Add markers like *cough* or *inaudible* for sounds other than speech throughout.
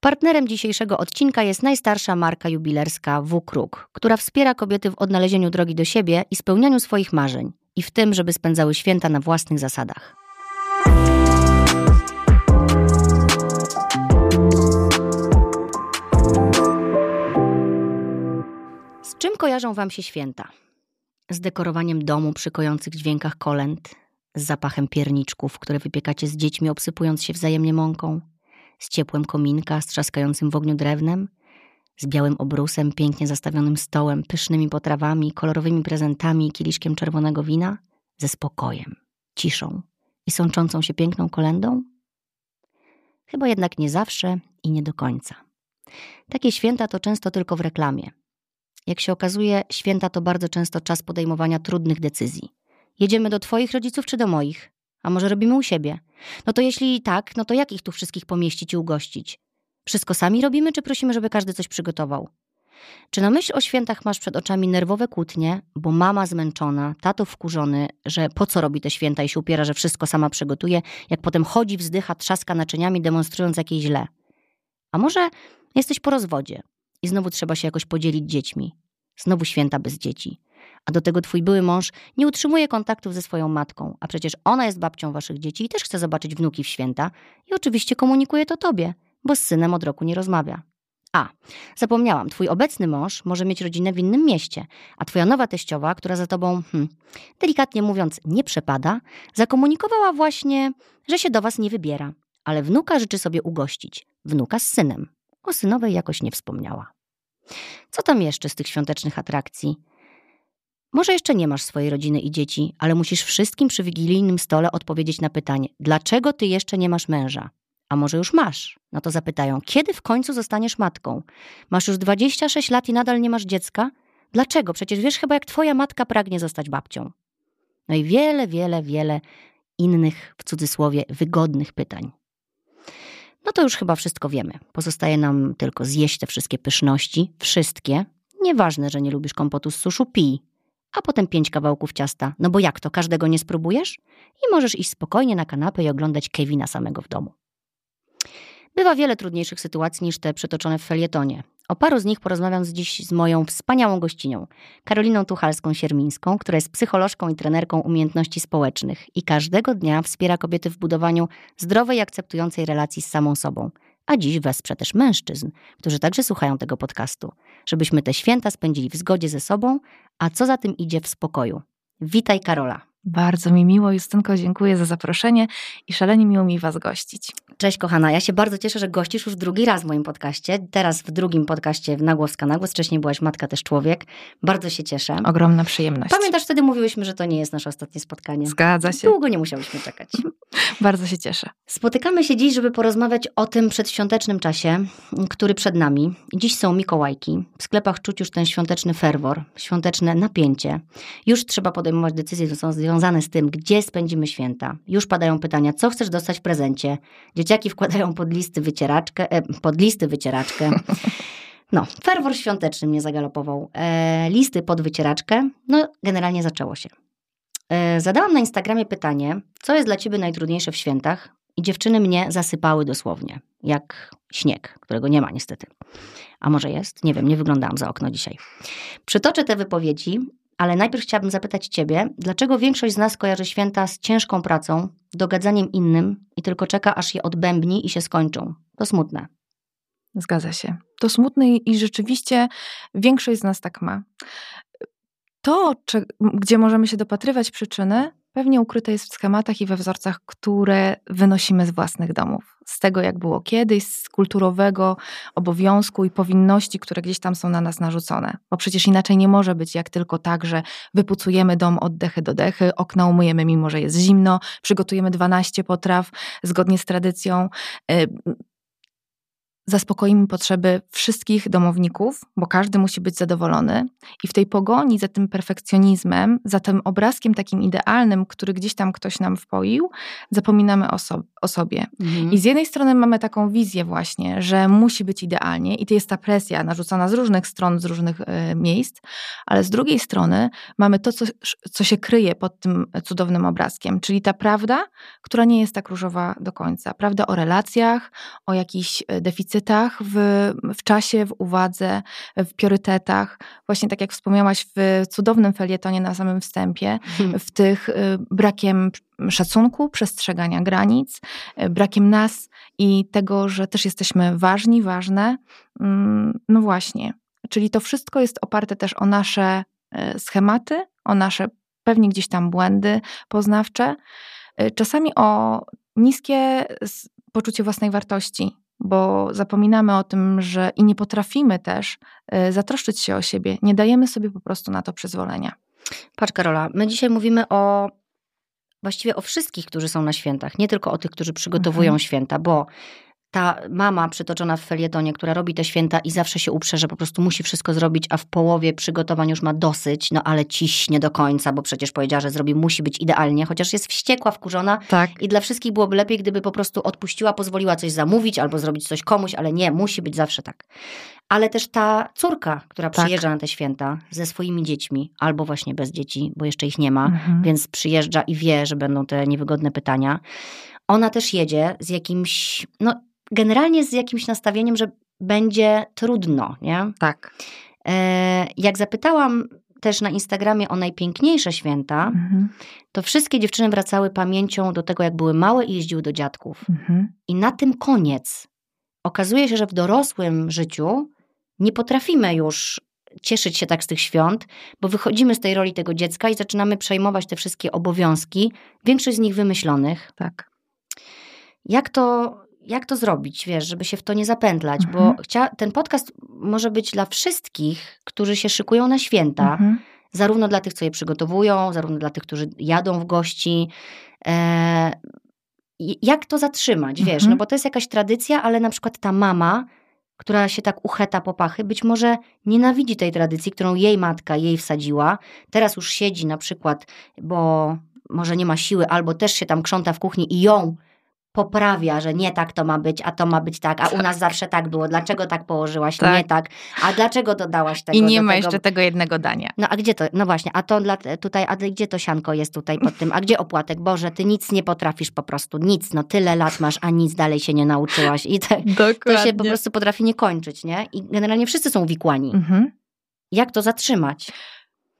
Partnerem dzisiejszego odcinka jest najstarsza marka jubilerska W-Kruk, która wspiera kobiety w odnalezieniu drogi do siebie i spełnianiu swoich marzeń, i w tym, żeby spędzały święta na własnych zasadach. Z czym kojarzą Wam się święta? Z dekorowaniem domu przy kojących dźwiękach kolęd, z zapachem pierniczków, które wypiekacie z dziećmi, obsypując się wzajemnie mąką, z ciepłem kominka, z trzaskającym w ogniu drewnem, z białym obrusem, pięknie zastawionym stołem, pysznymi potrawami, kolorowymi prezentami i kieliszkiem czerwonego wina, ze spokojem, ciszą i sączącą się piękną kolendą? Chyba jednak nie zawsze i nie do końca. Takie święta to często tylko w reklamie. Jak się okazuje, święta to bardzo często czas podejmowania trudnych decyzji. Jedziemy do Twoich rodziców czy do moich? A może robimy u siebie? No to jeśli tak, no to jak ich tu wszystkich pomieścić i ugościć? Wszystko sami robimy, czy prosimy, żeby każdy coś przygotował? Czy na myśl o świętach masz przed oczami nerwowe kłótnie, bo mama zmęczona, tato wkurzony, że po co robi te święta i się upiera, że wszystko sama przygotuje, jak potem chodzi, wzdycha, trzaska naczyniami, demonstrując jakieś źle? A może jesteś po rozwodzie i znowu trzeba się jakoś podzielić dziećmi? Znowu święta bez dzieci. A do tego twój były mąż nie utrzymuje kontaktów ze swoją matką, a przecież ona jest babcią waszych dzieci i też chce zobaczyć wnuki w święta i oczywiście komunikuje to tobie, bo z synem od roku nie rozmawia. A, zapomniałam, twój obecny mąż może mieć rodzinę w innym mieście, a twoja nowa teściowa, która za tobą, hmm, delikatnie mówiąc, nie przepada, zakomunikowała właśnie, że się do was nie wybiera, ale wnuka życzy sobie ugościć. Wnuka z synem. O synowej jakoś nie wspomniała. Co tam jeszcze z tych świątecznych atrakcji? Może jeszcze nie masz swojej rodziny i dzieci, ale musisz wszystkim przy wigilijnym stole odpowiedzieć na pytanie: dlaczego ty jeszcze nie masz męża? A może już masz? No to zapytają: kiedy w końcu zostaniesz matką? Masz już 26 lat i nadal nie masz dziecka? Dlaczego? Przecież wiesz chyba, jak twoja matka pragnie zostać babcią. No i wiele, wiele, wiele innych, w cudzysłowie, wygodnych pytań. No to już chyba wszystko wiemy. Pozostaje nam tylko zjeść te wszystkie pyszności, wszystkie. Nieważne, że nie lubisz kompotu z suszu, pij a potem pięć kawałków ciasta. No bo jak to, każdego nie spróbujesz? I możesz iść spokojnie na kanapę i oglądać Kevina samego w domu. Bywa wiele trudniejszych sytuacji niż te przytoczone w felietonie. O paru z nich porozmawiam dziś z moją wspaniałą gościnią, Karoliną Tuchalską-Siermińską, która jest psycholożką i trenerką umiejętności społecznych i każdego dnia wspiera kobiety w budowaniu zdrowej i akceptującej relacji z samą sobą. A dziś wesprze też mężczyzn, którzy także słuchają tego podcastu, żebyśmy te święta spędzili w zgodzie ze sobą, a co za tym idzie w spokoju. Witaj Karola. Bardzo mi miło, Justynko, dziękuję za zaproszenie i szalenie miło mi Was gościć. Cześć kochana, ja się bardzo cieszę, że gościsz już drugi raz w moim podcaście. Teraz w drugim podcaście w Nagłoska Nagłos. Wcześniej byłaś Matka też Człowiek. Bardzo się cieszę. Ogromna przyjemność. Pamiętasz, wtedy mówiłyśmy, że to nie jest nasze ostatnie spotkanie. Zgadza się. Długo nie musiałyśmy czekać. *laughs* bardzo się cieszę. Spotykamy się dziś, żeby porozmawiać o tym przedświątecznym czasie, który przed nami. Dziś są Mikołajki. W sklepach czuć już ten świąteczny ferwor, świąteczne napięcie. Już trzeba podejmować decyzje, które są związane z tym, gdzie spędzimy święta. Już padają pytania, co chcesz dostać w prezencie. Dzieciaki wkładają pod listy wycieraczkę, e, pod listy wycieraczkę. *laughs* No, ferwor świąteczny mnie zagalopował. E, listy pod wycieraczkę. No, generalnie zaczęło się. E, zadałam na Instagramie pytanie, co jest dla ciebie najtrudniejsze w świętach? I dziewczyny mnie zasypały dosłownie, jak śnieg, którego nie ma niestety. A może jest? Nie wiem, nie wyglądałam za okno dzisiaj. Przytoczę te wypowiedzi ale najpierw chciałabym zapytać Ciebie, dlaczego większość z nas kojarzy święta z ciężką pracą, dogadzaniem innym i tylko czeka, aż je odbębni i się skończą? To smutne. Zgadza się. To smutne i rzeczywiście większość z nas tak ma. To, czy, gdzie możemy się dopatrywać przyczyny, pewnie ukryte jest w schematach i we wzorcach, które wynosimy z własnych domów. Z tego, jak było kiedyś, z kulturowego obowiązku i powinności, które gdzieś tam są na nas narzucone. Bo przecież inaczej nie może być, jak tylko tak, że wypucujemy dom od dechy do dechy, okna umyjemy, mimo że jest zimno, przygotujemy 12 potraw zgodnie z tradycją. Y, zaspokoimy potrzeby wszystkich domowników, bo każdy musi być zadowolony. I w tej pogoni za tym perfekcjonizmem, za tym obrazkiem takim idealnym, który gdzieś tam ktoś nam wpoił, zapominamy o, so o sobie. Mhm. I z jednej strony mamy taką wizję właśnie, że musi być idealnie i to jest ta presja narzucana z różnych stron, z różnych y, miejsc, ale z drugiej strony mamy to, co, co się kryje pod tym cudownym obrazkiem, czyli ta prawda, która nie jest tak różowa do końca. Prawda o relacjach, o jakichś e, deficytach, priorytetach, w, w czasie, w uwadze, w priorytetach. Właśnie tak jak wspomniałaś w cudownym felietonie na samym wstępie, hmm. w tych y, brakiem szacunku, przestrzegania granic, y, brakiem nas i tego, że też jesteśmy ważni, ważne. Mm, no właśnie. Czyli to wszystko jest oparte też o nasze y, schematy, o nasze pewnie gdzieś tam błędy poznawcze, czasami o niskie poczucie własnej wartości, bo zapominamy o tym, że i nie potrafimy też y, zatroszczyć się o siebie, nie dajemy sobie po prostu na to przyzwolenia. Patrz, Karola, my dzisiaj mówimy o właściwie o wszystkich, którzy są na świętach, nie tylko o tych, którzy przygotowują mhm. święta, bo ta mama przytoczona w felietonie, która robi te święta i zawsze się uprze, że po prostu musi wszystko zrobić, a w połowie przygotowań już ma dosyć, no ale ciśnie do końca, bo przecież powiedziała, że zrobi, musi być idealnie, chociaż jest wściekła, wkurzona tak. i dla wszystkich byłoby lepiej, gdyby po prostu odpuściła, pozwoliła coś zamówić albo zrobić coś komuś, ale nie, musi być zawsze tak. Ale też ta córka, która tak. przyjeżdża na te święta ze swoimi dziećmi, albo właśnie bez dzieci, bo jeszcze ich nie ma, mhm. więc przyjeżdża i wie, że będą te niewygodne pytania. Ona też jedzie z jakimś, no generalnie z jakimś nastawieniem, że będzie trudno, nie? Tak. E, jak zapytałam też na Instagramie o najpiękniejsze święta, mhm. to wszystkie dziewczyny wracały pamięcią do tego, jak były małe i jeździły do dziadków. Mhm. I na tym koniec. Okazuje się, że w dorosłym życiu nie potrafimy już cieszyć się tak z tych świąt, bo wychodzimy z tej roli tego dziecka i zaczynamy przejmować te wszystkie obowiązki, większość z nich wymyślonych. Tak. Jak to jak to zrobić, wiesz, żeby się w to nie zapętlać, mhm. bo chcia, ten podcast może być dla wszystkich, którzy się szykują na święta, mhm. zarówno dla tych, co je przygotowują, zarówno dla tych, którzy jadą w gości. E, jak to zatrzymać, wiesz, mhm. no bo to jest jakaś tradycja, ale na przykład ta mama, która się tak ucheta po pachy, być może nienawidzi tej tradycji, którą jej matka jej wsadziła. Teraz już siedzi na przykład, bo może nie ma siły, albo też się tam krząta w kuchni i ją poprawia, że nie tak to ma być, a to ma być tak, a tak. u nas zawsze tak było. Dlaczego tak położyłaś? Tak. Nie tak. A dlaczego dodałaś tego? I nie ma tego? jeszcze tego jednego dania. No a gdzie to? No właśnie, a to dla, tutaj, a gdzie to sianko jest tutaj pod tym? A gdzie opłatek? Boże, ty nic nie potrafisz po prostu, nic. No tyle lat masz, a nic dalej się nie nauczyłaś. I te, to się po prostu potrafi nie kończyć, nie? I generalnie wszyscy są uwikłani. Mhm. Jak to zatrzymać?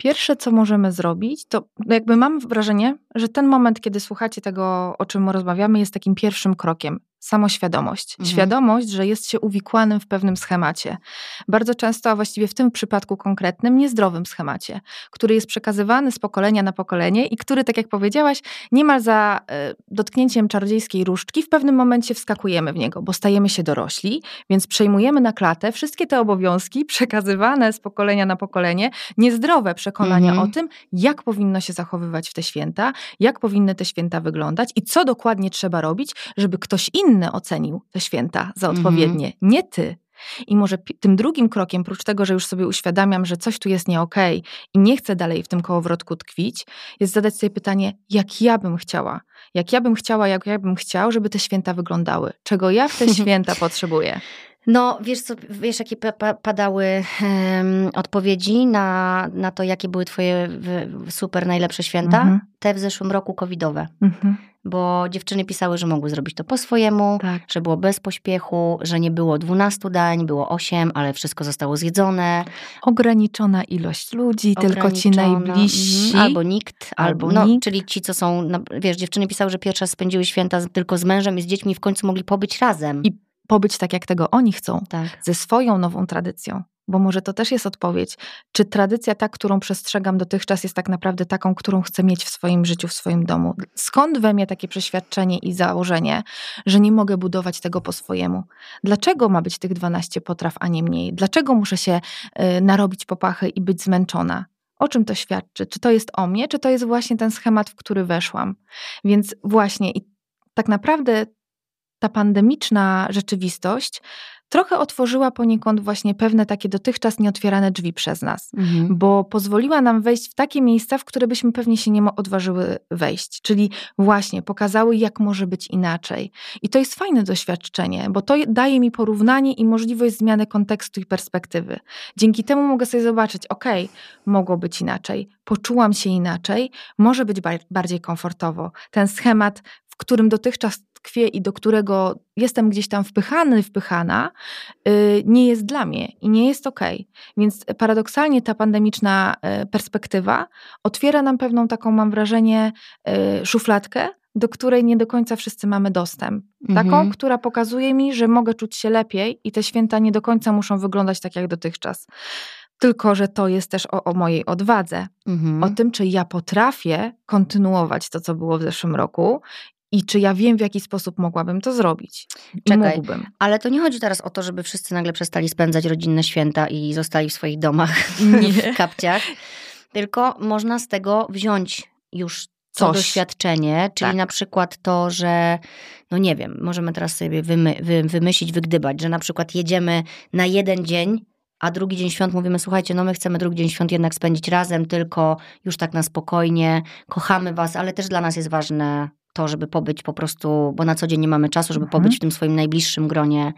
Pierwsze, co możemy zrobić, to jakby mam wrażenie, że ten moment, kiedy słuchacie tego, o czym rozmawiamy, jest takim pierwszym krokiem samoświadomość. Mhm. Świadomość, że jest się uwikłanym w pewnym schemacie. Bardzo często, a właściwie w tym przypadku konkretnym, niezdrowym schemacie, który jest przekazywany z pokolenia na pokolenie i który, tak jak powiedziałaś, niemal za y, dotknięciem czarodziejskiej różdżki w pewnym momencie wskakujemy w niego, bo stajemy się dorośli, więc przejmujemy na klatę wszystkie te obowiązki *laughs* przekazywane z pokolenia na pokolenie, niezdrowe przekonania mhm. o tym, jak powinno się zachowywać w te święta, jak powinny te święta wyglądać i co dokładnie trzeba robić, żeby ktoś inny inny ocenił te święta za odpowiednie, mm -hmm. nie ty. I może tym drugim krokiem, prócz tego, że już sobie uświadamiam, że coś tu jest nie okej okay i nie chcę dalej w tym kołowrotku tkwić, jest zadać sobie pytanie, jak ja bym chciała, jak ja bym chciała, jak ja bym chciał, żeby te święta wyglądały, czego ja w te *laughs* święta potrzebuję. No, wiesz, co, wiesz jakie padały um, odpowiedzi na, na to, jakie były twoje super najlepsze święta? Mhm. Te w zeszłym roku covidowe. Mhm. Bo dziewczyny pisały, że mogły zrobić to po swojemu, tak. że było bez pośpiechu, że nie było 12 dań, było 8, ale wszystko zostało zjedzone. Ograniczona ilość ludzi, tylko ci najbliżsi. Mhm. Albo nikt, albo, albo no, nikt. czyli ci, co są, wiesz, dziewczyny pisały, że pierwszy raz spędziły święta tylko z mężem i z dziećmi w końcu mogli pobyć razem. I pobyć tak, jak tego oni chcą, tak. ze swoją nową tradycją. Bo może to też jest odpowiedź, czy tradycja ta, którą przestrzegam dotychczas, jest tak naprawdę taką, którą chcę mieć w swoim życiu, w swoim domu. Skąd we mnie takie przeświadczenie i założenie, że nie mogę budować tego po swojemu? Dlaczego ma być tych 12 potraw, a nie mniej? Dlaczego muszę się y, narobić popachy i być zmęczona? O czym to świadczy? Czy to jest o mnie, czy to jest właśnie ten schemat, w który weszłam? Więc właśnie i tak naprawdę ta pandemiczna rzeczywistość trochę otworzyła poniekąd właśnie pewne takie dotychczas nieotwierane drzwi przez nas, mhm. bo pozwoliła nam wejść w takie miejsca, w które byśmy pewnie się nie odważyły wejść. Czyli właśnie pokazały, jak może być inaczej. I to jest fajne doświadczenie, bo to daje mi porównanie i możliwość zmiany kontekstu i perspektywy. Dzięki temu mogę sobie zobaczyć, ok, mogło być inaczej, poczułam się inaczej, może być bardziej komfortowo. Ten schemat którym dotychczas tkwię i do którego jestem gdzieś tam wpychany, wpychana, y, nie jest dla mnie i nie jest okej. Okay. Więc paradoksalnie ta pandemiczna y, perspektywa otwiera nam pewną taką, mam wrażenie, y, szufladkę, do której nie do końca wszyscy mamy dostęp. Taką, mhm. która pokazuje mi, że mogę czuć się lepiej i te święta nie do końca muszą wyglądać tak jak dotychczas. Tylko, że to jest też o, o mojej odwadze, mhm. o tym, czy ja potrafię kontynuować to, co było w zeszłym roku i czy ja wiem, w jaki sposób mogłabym to zrobić. Czekaj, mógłbym. ale to nie chodzi teraz o to, żeby wszyscy nagle przestali spędzać rodzinne święta i zostali w swoich domach, *laughs* w kapciach, tylko można z tego wziąć już co Coś. doświadczenie, czyli tak. na przykład to, że no nie wiem, możemy teraz sobie wymy, wy, wymyślić, wygdybać, że na przykład jedziemy na jeden dzień a drugi dzień świąt mówimy, słuchajcie, no my chcemy drugi dzień świąt jednak spędzić razem, tylko już tak na spokojnie, kochamy was, ale też dla nas jest ważne to, żeby pobyć po prostu, bo na co dzień nie mamy czasu, żeby mhm. pobyć w tym swoim najbliższym gronie.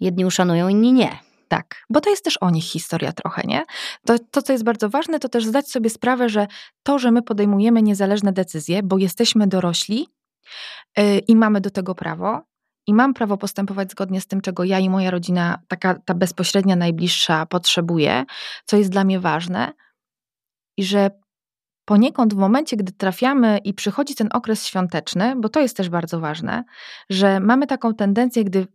Jedni uszanują, inni nie. Tak, bo to jest też o nich historia trochę, nie? To, to, co jest bardzo ważne, to też zdać sobie sprawę, że to, że my podejmujemy niezależne decyzje, bo jesteśmy dorośli yy, i mamy do tego prawo, i mam prawo postępować zgodnie z tym, czego ja i moja rodzina, taka ta bezpośrednia, najbliższa, potrzebuje, co jest dla mnie ważne, i że poniekąd w momencie, gdy trafiamy i przychodzi ten okres świąteczny, bo to jest też bardzo ważne, że mamy taką tendencję, gdy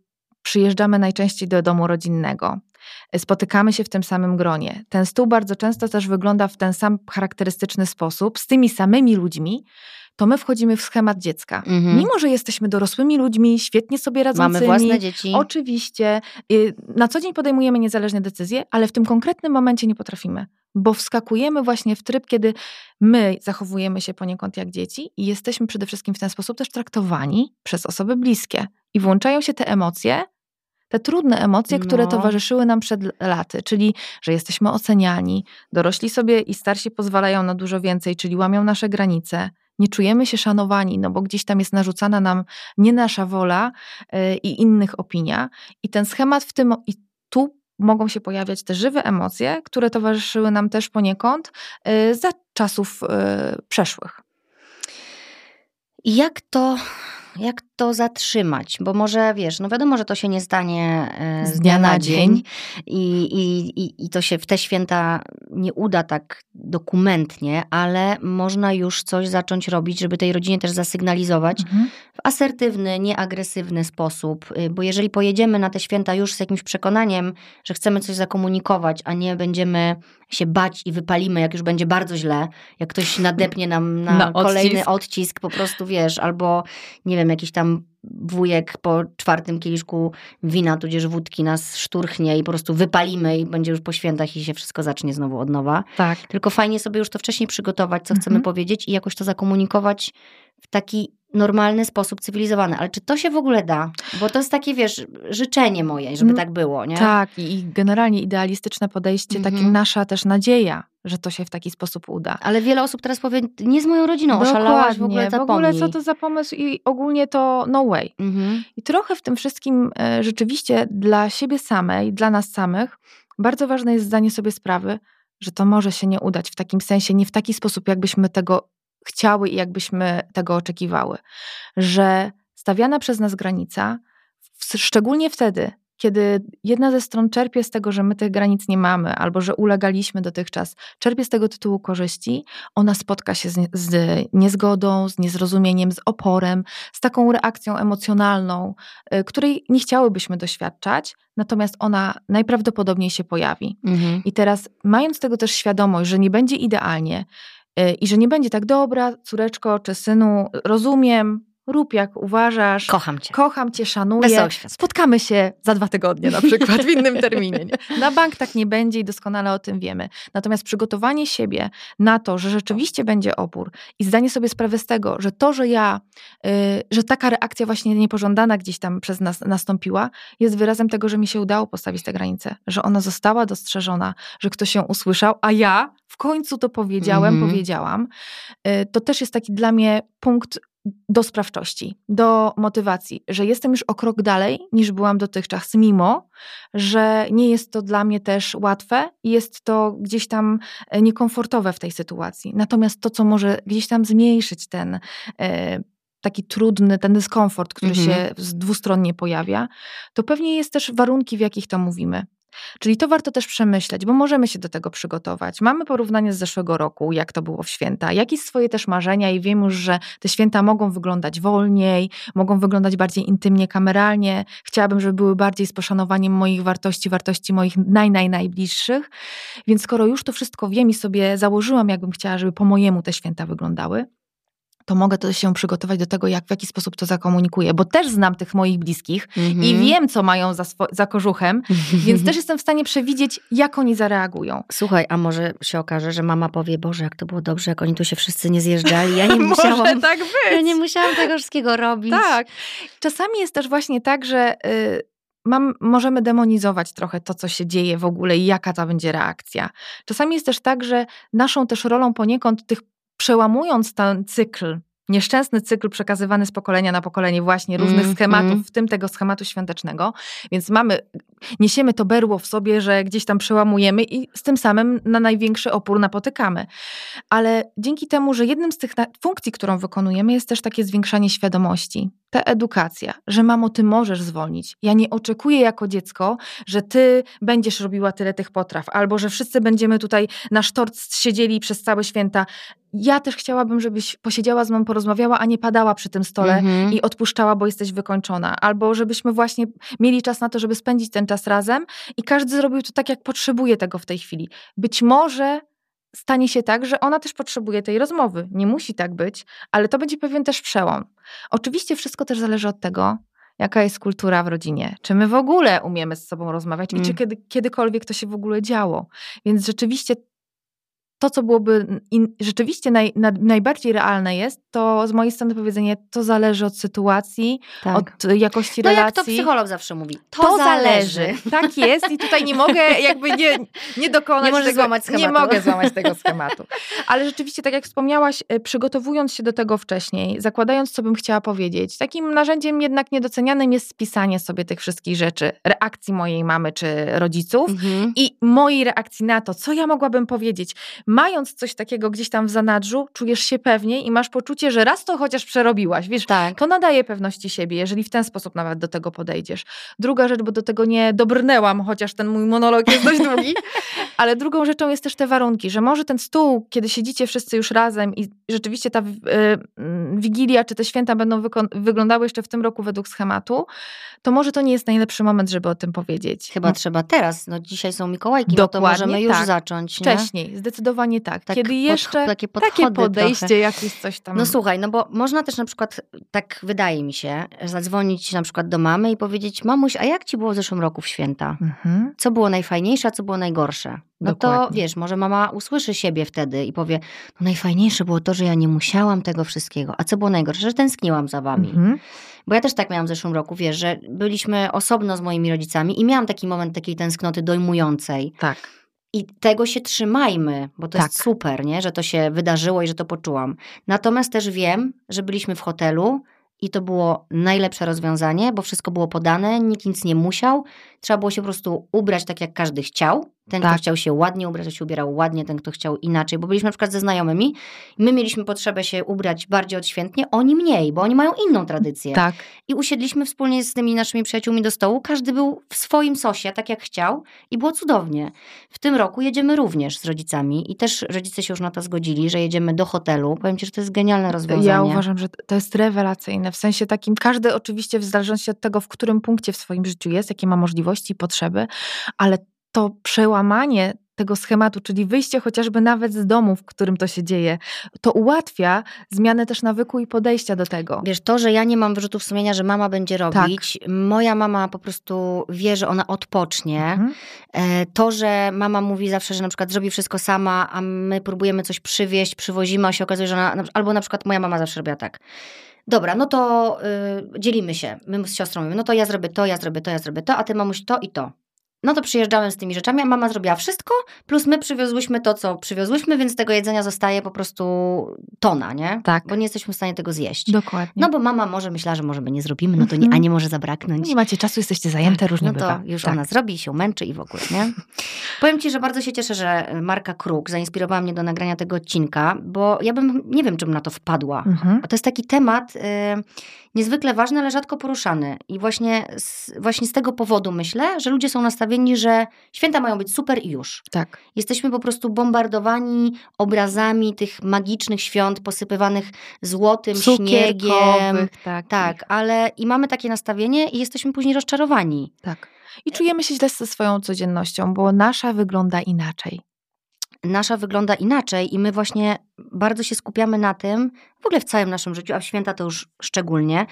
przyjeżdżamy najczęściej do domu rodzinnego, spotykamy się w tym samym gronie. Ten stół bardzo często też wygląda w ten sam charakterystyczny sposób, z tymi samymi ludźmi, to my wchodzimy w schemat dziecka. Mhm. Mimo, że jesteśmy dorosłymi ludźmi, świetnie sobie radzącymi. Mamy własne dzieci. Oczywiście. Y, na co dzień podejmujemy niezależne decyzje, ale w tym konkretnym momencie nie potrafimy. Bo wskakujemy właśnie w tryb, kiedy my zachowujemy się poniekąd jak dzieci i jesteśmy przede wszystkim w ten sposób też traktowani przez osoby bliskie. I włączają się te emocje, te trudne emocje, no. które towarzyszyły nam przed laty, czyli że jesteśmy oceniani, dorośli sobie i starsi pozwalają na dużo więcej, czyli łamią nasze granice, nie czujemy się szanowani, no bo gdzieś tam jest narzucana nam nie nasza wola yy, i innych opinia. I ten schemat w tym, i tu mogą się pojawiać te żywe emocje, które towarzyszyły nam też poniekąd yy, za czasów yy, przeszłych. Jak to jak to zatrzymać? Bo może wiesz, no wiadomo, że to się nie stanie e, z dnia na dzień i, i, i to się w te święta nie uda tak dokumentnie, ale można już coś zacząć robić, żeby tej rodzinie też zasygnalizować mhm. w asertywny, nieagresywny sposób. Y, bo jeżeli pojedziemy na te święta już z jakimś przekonaniem, że chcemy coś zakomunikować, a nie będziemy się bać i wypalimy, jak już będzie bardzo źle, jak ktoś nadepnie nam na, na kolejny odcisk. odcisk, po prostu wiesz, albo nie wiem, jakiś tam wujek po czwartym kieliszku wina, tudzież wódki nas szturchnie i po prostu wypalimy i będzie już po świętach i się wszystko zacznie znowu od nowa. Tak. Tylko fajnie sobie już to wcześniej przygotować, co mhm. chcemy powiedzieć i jakoś to zakomunikować w taki normalny sposób cywilizowany. Ale czy to się w ogóle da? Bo to jest takie, wiesz, życzenie moje, żeby tak było, nie? Tak, i generalnie idealistyczne podejście, mhm. takie nasza też nadzieja, że to się w taki sposób uda. Ale wiele osób teraz powie, nie z moją rodziną, Dokładnie, oszalałaś, w ogóle zapomnij. w ogóle co to za pomysł i ogólnie to no way. Mhm. I trochę w tym wszystkim e, rzeczywiście dla siebie samej, dla nas samych, bardzo ważne jest zdanie sobie sprawy, że to może się nie udać w takim sensie, nie w taki sposób, jakbyśmy tego chciały i jakbyśmy tego oczekiwały. Że stawiana przez nas granica, szczególnie wtedy, kiedy jedna ze stron czerpie z tego, że my tych granic nie mamy, albo że ulegaliśmy dotychczas, czerpie z tego tytułu korzyści, ona spotka się z, z, niezgodą, z niezrozumieniem, z oporem, z taką reakcją emocjonalną, y, której nie chciałybyśmy doświadczać, natomiast ona najprawdopodobniej się pojawi. Mhm. I teraz, mając tego też świadomość, że nie będzie idealnie, i że nie będzie tak, dobra, córeczko czy synu, rozumiem, rób jak uważasz. Kocham cię. Kocham cię, szanuję. Spotkamy się za dwa tygodnie na przykład w innym terminie. Nie? Na bank tak nie będzie i doskonale o tym wiemy. Natomiast przygotowanie siebie na to, że rzeczywiście będzie opór i zdanie sobie sprawy z tego, że to, że ja, yy, że taka reakcja właśnie niepożądana gdzieś tam przez nas nastąpiła, jest wyrazem tego, że mi się udało postawić tę granicę, że ona została dostrzeżona, że ktoś ją usłyszał, a ja w końcu to powiedziałem, mm -hmm. powiedziałam. Yy, to też jest taki dla mnie punkt do sprawczości, do motywacji, że jestem już o krok dalej niż byłam dotychczas, mimo że nie jest to dla mnie też łatwe i jest to gdzieś tam e, niekomfortowe w tej sytuacji. Natomiast to, co może gdzieś tam zmniejszyć ten, e, taki trudny, ten dyskomfort, który Mhm. się z- dwustronnie pojawia, to pewnie jest też warunki, w jakich to mówimy. Czyli to warto też przemyśleć, bo możemy się do tego przygotować. Mamy porównanie z zeszłego roku, jak to było w święta, jakieś swoje też marzenia i wiem już, że te święta mogą wyglądać wolniej, mogą wyglądać bardziej intymnie, kameralnie. Chciałabym, żeby były bardziej z poszanowaniem moich wartości, wartości moich naj, naj, najbliższych. Więc skoro już to wszystko wiem i sobie założyłam, jakbym chciała, żeby po mojemu te święta wyglądały, to mogę to się przygotować do tego, jak w jaki sposób to zakomunikuję, bo też znam tych moich bliskich Mhm. i wiem, co mają za, swo- za kożuchem, *laughs* więc też jestem w stanie przewidzieć, jak oni zareagują. Słuchaj, a może się okaże, że mama powie, Boże, jak to było dobrze, jak oni tu się wszyscy nie zjeżdżali. Ja nie *laughs* musiałam, Może tak być. ja nie musiałam tego wszystkiego robić. Tak. Czasami jest też właśnie tak, że y, mam, możemy demonizować trochę to, co się dzieje w ogóle i jaka to będzie reakcja. Czasami jest też tak, że naszą też rolą poniekąd tych przełamując ten cykl, nieszczęsny cykl przekazywany z pokolenia na pokolenie właśnie różnych Mm, schematów, mm. w tym tego schematu świątecznego, więc mamy, niesiemy to berło w sobie, że gdzieś tam przełamujemy i z tym samym na największy opór napotykamy. Ale dzięki temu, że jednym z tych funkcji, którą wykonujemy, jest też takie zwiększanie świadomości, ta edukacja, że mamo, ty możesz zwolnić. Ja nie oczekuję jako dziecko, że ty będziesz robiła tyle tych potraw, albo że wszyscy będziemy tutaj na sztort siedzieli przez całe święta. Ja też chciałabym, żebyś posiedziała z mną, porozmawiała, a nie padała przy tym stole Mhm. i odpuszczała, bo jesteś wykończona. Albo żebyśmy właśnie mieli czas na to, żeby spędzić ten czas razem i każdy zrobił to tak, jak potrzebuje tego w tej chwili. Być może stanie się tak, że ona też potrzebuje tej rozmowy. Nie musi tak być, ale to będzie pewien też przełom. Oczywiście wszystko też zależy od tego, jaka jest kultura w rodzinie. Czy my w ogóle umiemy z sobą rozmawiać i czy Mm. kiedy, kiedykolwiek to się w ogóle działo. Więc rzeczywiście to, co byłoby in, rzeczywiście naj, na, najbardziej realne jest, to z mojej strony powiedzenie, to zależy od sytuacji, tak. od jakości no relacji. jak to psycholog zawsze mówi. To, To zależy. zależy. Tak jest i tutaj nie mogę jakby nie, nie dokonać Nie tego. złamać Nie schematu. mogę złamać tego schematu. Ale rzeczywiście, tak jak wspomniałaś, e, przygotowując się do tego wcześniej, zakładając, co bym chciała powiedzieć, takim narzędziem jednak niedocenianym jest spisanie sobie tych wszystkich rzeczy, reakcji mojej mamy czy rodziców Mhm. i mojej reakcji na to, co ja mogłabym powiedzieć. Mając coś takiego gdzieś tam w zanadrzu, czujesz się pewniej i masz poczucie, że raz to chociaż przerobiłaś. Wiesz, Tak. to nadaje pewności siebie, jeżeli w ten sposób nawet do tego podejdziesz. Druga rzecz, bo do tego nie dobrnęłam, chociaż ten mój monolog jest dość długi, *laughs* ale drugą rzeczą jest też te warunki, że może ten stół, kiedy siedzicie wszyscy już razem i rzeczywiście ta y, mm, wigilia czy te święta będą wyglądały jeszcze w tym roku według schematu, to może to nie jest najlepszy moment, żeby o tym powiedzieć. Chyba trzeba teraz. No dzisiaj są Mikołajki, no to Dokładnie możemy już tak. zacząć. Nie? Wcześniej, zdecydowanie tak. Tak Kiedy jeszcze takie takie podejście, trochę. jakieś coś tam. No słuchaj, no bo można też na przykład, tak wydaje mi się, zadzwonić na przykład do mamy i powiedzieć, mamuś, a jak ci było w zeszłym roku w święta? Mhm. Co było najfajniejsze, a co było najgorsze? No to Dokładnie. wiesz, może mama usłyszy siebie wtedy i powie, no najfajniejsze było to, że ja nie musiałam tego wszystkiego. A co było najgorsze? Że tęskniłam za wami. Mhm. Bo ja też tak miałam w zeszłym roku, wiesz, że byliśmy osobno z moimi rodzicami i miałam taki moment takiej tęsknoty dojmującej. Tak. I tego się trzymajmy, bo to Tak. jest super, nie? że to się wydarzyło i że to poczułam. Natomiast też wiem, że byliśmy w hotelu i to było najlepsze rozwiązanie, bo wszystko było podane, nikt nic nie musiał. Trzeba było się po prostu ubrać tak, jak każdy chciał. Ten, Tak. kto chciał się ładnie ubrać, to się ubierał ładnie, ten, kto chciał inaczej. Bo byliśmy na przykład ze znajomymi, my mieliśmy potrzebę się ubrać bardziej odświętnie, oni mniej, bo oni mają inną tradycję. Tak. I usiedliśmy wspólnie z tymi naszymi przyjaciółmi do stołu. Każdy był w swoim sosie, tak jak chciał, i było cudownie. W tym roku jedziemy również z rodzicami i też rodzice się już na to zgodzili, że jedziemy do hotelu. Powiem ci, że to jest genialne rozwiązanie. Ja uważam, że to jest rewelacyjne. W sensie takim, każdy oczywiście w zależności od tego, w którym punkcie w swoim życiu jest, jakie ma możliwości i potrzeby, ale to przełamanie tego schematu, czyli wyjście chociażby nawet z domu, w którym to się dzieje, to ułatwia zmianę też nawyku i podejścia do tego. Wiesz, to, że ja nie mam wyrzutów sumienia, że mama będzie Tak. robić, moja mama po prostu wie, że ona odpocznie. Mhm. E, To, że mama mówi zawsze, że na przykład zrobi wszystko sama, a my próbujemy coś przywieźć, przywozimy, a się okazuje, że ona, albo na przykład moja mama zawsze robiła tak. Dobra, no to y, dzielimy się. My z siostrą mówimy, no to ja zrobię to, ja zrobię to, ja zrobię to, a ty mamuś to i to. No to przyjeżdżałem z tymi rzeczami, a mama zrobiła wszystko, plus my przywiozłyśmy to, co przywiozłyśmy, więc tego jedzenia zostaje po prostu tona, nie? Tak. Bo nie jesteśmy w stanie tego zjeść. Dokładnie. No bo mama może myślała, że może my nie zrobimy, no to nie, a Mhm. nie może zabraknąć. nie macie czasu, jesteście zajęte, różnie no to bywa. już tak. ona zrobi, się męczy i w ogóle, nie? *laughs* Powiem Ci, że bardzo się cieszę, że Marka Kruk zainspirowała mnie do nagrania tego odcinka, bo ja bym, nie wiem, czym na to wpadła. Mhm. To jest taki temat y, niezwykle ważny, ale rzadko poruszany. I właśnie z, właśnie z tego powodu myślę, że ludzie są nastawieni, że święta mają być super i już. Tak. Jesteśmy po prostu bombardowani obrazami tych magicznych świąt, posypywanych złotym śniegiem. Tak. Tak, ale i mamy takie nastawienie i jesteśmy później rozczarowani. tak. I czujemy się źle ze swoją codziennością, bo nasza wygląda inaczej. Nasza wygląda inaczej i my właśnie bardzo się skupiamy na tym, w ogóle w całym naszym życiu, a w święta to już szczególnie,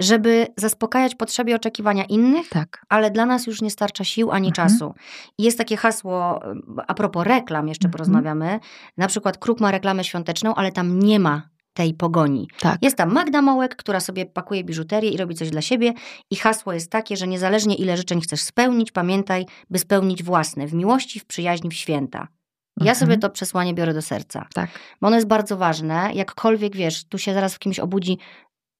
żeby zaspokajać potrzeby i oczekiwania innych, Tak. ale dla nas już nie starcza sił ani Mhm. czasu. I jest takie hasło, a propos reklam jeszcze Mhm. porozmawiamy, na przykład Kruk ma reklamę świąteczną, ale tam nie ma tej pogoni. Tak. Jest tam Magda Mołek, która sobie pakuje biżuterię i robi coś dla siebie i hasło jest takie, że niezależnie ile życzeń chcesz spełnić, pamiętaj, by spełnić własne, w miłości, w przyjaźni, w święta. Ja Mhm. sobie to przesłanie biorę do serca, Tak. bo ono jest bardzo ważne, jakkolwiek, wiesz, tu się zaraz w kimś obudzi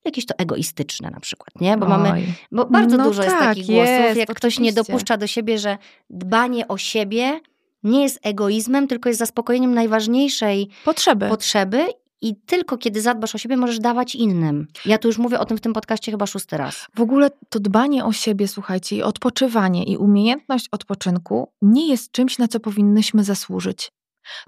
jakieś to egoistyczne na przykład, nie? Bo mamy Oj. bo bardzo No dużo jest tak, takich głosów, jest, jak ktoś nie dopuszcza do siebie, że dbanie o siebie nie jest egoizmem, tylko jest zaspokojeniem najważniejszej Potrzeby. potrzeby i tylko kiedy zadbasz o siebie, możesz dawać innym. Ja tu już mówię o tym w tym podcaście chyba szósty raz. W ogóle to dbanie o siebie, słuchajcie, i odpoczywanie, i umiejętność odpoczynku nie jest czymś, na co powinnyśmy zasłużyć.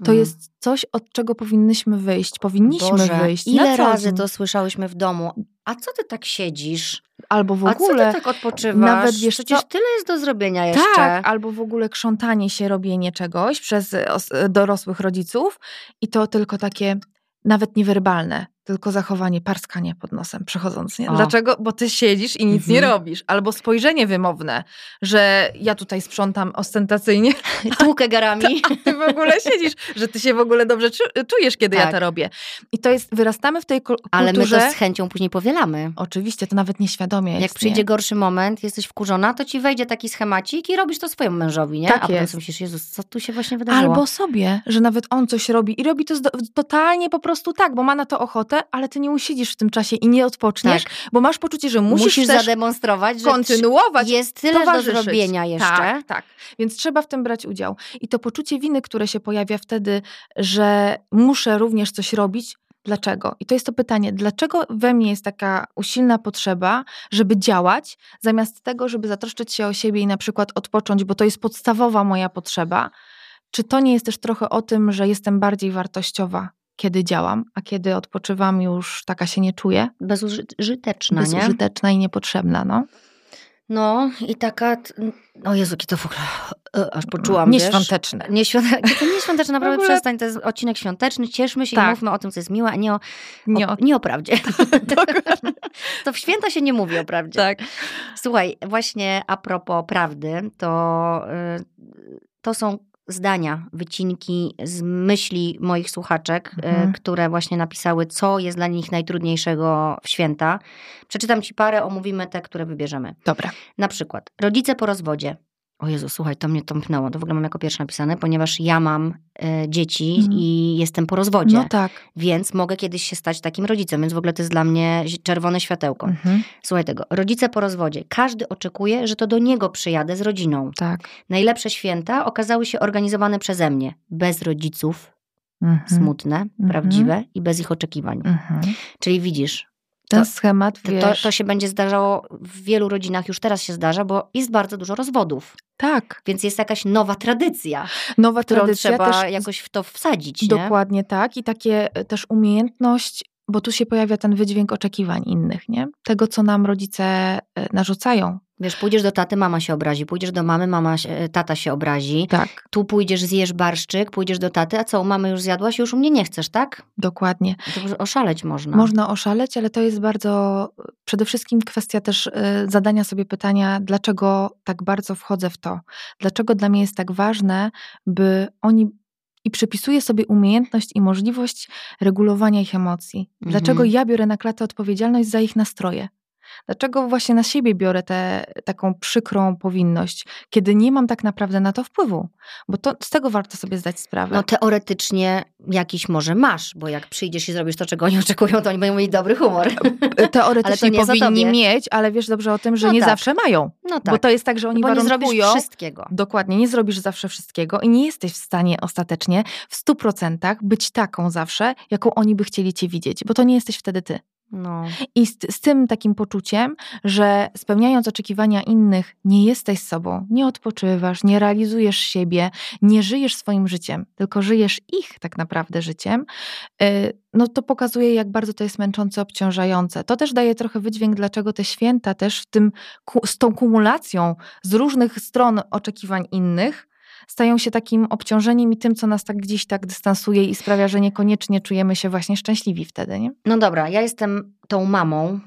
To Mm. jest coś, od czego powinnyśmy wyjść. Powinniśmy Boże, wyjść. ile razy to słyszałyśmy w domu? A co ty tak siedzisz? Albo w A co ogóle. ty tak odpoczywasz? nawet wiesz Przecież co? tyle jest do zrobienia jeszcze. Tak, albo w ogóle krzątanie się, robienie czegoś przez os- dorosłych rodziców i to tylko takie nawet niewerbalne, tylko zachowanie, parskanie pod nosem przechodząc. Nie? O. Dlaczego? Bo ty siedzisz i nic nie Mhm. robisz. Albo spojrzenie wymowne, że ja tutaj sprzątam ostentacyjnie, *laughs* Tłukę garami. *laughs* a ty w ogóle siedzisz, że ty się w ogóle dobrze czu- czujesz, kiedy ja Tak. to robię. I to jest, wyrastamy w tej kul- Ale my kulturze. to z chęcią później powielamy. Oczywiście, to nawet nieświadomie Jak przyjdzie nie? gorszy moment, jesteś wkurzona, to ci wejdzie taki schemacik i robisz to swojemu mężowi, nie? Tak A potem jest. sobie myślisz, Jezus, co tu się właśnie wydarzyło? Albo sobie, że nawet on coś robi i robi to totalnie po prostu tak, bo ma na to ochotę, ale ty nie usiedzisz w tym czasie i nie odpoczniesz, bo masz poczucie, że musisz, Tak. musisz zademonstrować, że kontynuować. jest tyle do zrobienia jeszcze. Tak, tak. Więc trzeba w tym brać udział. I to poczucie winy, które się pojawia wtedy, że muszę również coś robić, Dlaczego? I to jest to pytanie, dlaczego we mnie jest taka usilna potrzeba, żeby działać, zamiast tego, żeby zatroszczyć się o siebie i na przykład odpocząć, bo to jest podstawowa moja potrzeba? Czy to nie jest też trochę o tym, że jestem bardziej wartościowa, kiedy działam, a kiedy odpoczywam, już taka się nie czuję? Bezużyteczna, nie? Bezużyteczna i niepotrzebna, no. No i taka, o Jezu, jakie to w ogóle, e, aż poczułam? Nieświąteczne. Nieświąteczne. *laughs* Nieświąteczne, naprawdę ogóle- przestań, to jest odcinek świąteczny, cieszmy się i Tak. mówmy o tym, co jest miłe, a nie o, Nie o, o... nie o prawdzie. *laughs* *laughs* To w święta się nie mówi o prawdzie. Tak. Słuchaj, właśnie a propos prawdy, to, y, to są zdania, wycinki z myśli moich słuchaczek, y, Mhm. które właśnie napisały, co jest dla nich najtrudniejszego w święta. Przeczytam ci parę, omówimy te, które wybierzemy. Dobra. Na przykład, rodzice po rozwodzie. O Jezu, słuchaj, to mnie tąpnęło. To w ogóle mam jako pierwsze napisane, ponieważ ja mam e, dzieci Mhm. i jestem po rozwodzie, No tak. więc mogę kiedyś się stać takim rodzicem, więc w ogóle to jest dla mnie czerwone światełko. Mhm. Słuchaj tego, rodzice po rozwodzie. Każdy oczekuje, że to do niego przyjadę z rodziną. Tak. Najlepsze święta okazały się organizowane przeze mnie, bez rodziców, Mhm. smutne, prawdziwe i bez ich oczekiwań. Mhm. Czyli widzisz, Ten To- schemat, wiesz... to, to się będzie zdarzało w wielu rodzinach, już teraz się zdarza, bo jest bardzo dużo rozwodów. Tak. Więc jest jakaś nowa tradycja, Nowa tradycja trzeba też jakoś w to wsadzić. Nie? Dokładnie tak. I takie e, też umiejętność, bo tu się pojawia ten wydźwięk oczekiwań innych, nie? Tego, co nam rodzice e, narzucają. Wiesz, pójdziesz do taty, mama się obrazi, pójdziesz do mamy, mama, się- e, tata się obrazi. Tak, Tu pójdziesz, zjesz barszczyk, pójdziesz do taty, a co, u mamy już zjadłaś, już u mnie nie chcesz, tak? dokładnie. To już oszaleć można. Można oszaleć, ale to jest bardzo przede wszystkim kwestia też e, zadania sobie pytania, dlaczego tak bardzo wchodzę w to? Dlaczego dla mnie jest tak ważne, by oni i przypisuję sobie umiejętność i możliwość regulowania ich emocji. Dlaczego Mhm. ja biorę na klatę odpowiedzialność za ich nastroje? Dlaczego właśnie na siebie biorę tę taką przykrą powinność, kiedy nie mam tak naprawdę na to wpływu? Bo to, z tego warto sobie zdać sprawę. No teoretycznie jakiś może masz, bo jak przyjdziesz i zrobisz to, czego oni *laughs* oczekują, to oni będą mieli dobry humor. Teoretycznie powinni mieć, ale wiesz dobrze o tym, że no nie tak. zawsze mają. No tak. Bo to jest tak, że oni no bo warunkują... nie zrobisz wszystkiego. Dokładnie, nie zrobisz zawsze wszystkiego i nie jesteś w stanie ostatecznie w stu procentach być taką zawsze, jaką oni by chcieli cię widzieć, bo to nie jesteś wtedy ty. No. I z, z, tym takim poczuciem, że spełniając oczekiwania innych, nie jesteś sobą, nie odpoczywasz, nie realizujesz siebie, nie żyjesz swoim życiem, tylko żyjesz ich tak naprawdę życiem, y, no to pokazuje, jak bardzo to jest męczące, obciążające. To też daje trochę wydźwięk, dlaczego te święta też w tym, z tą kumulacją z różnych stron oczekiwań innych, stają się takim obciążeniem i tym, co nas tak gdzieś tak dystansuje i sprawia, że niekoniecznie czujemy się właśnie szczęśliwi wtedy, nie? No dobra, ja jestem tą mamą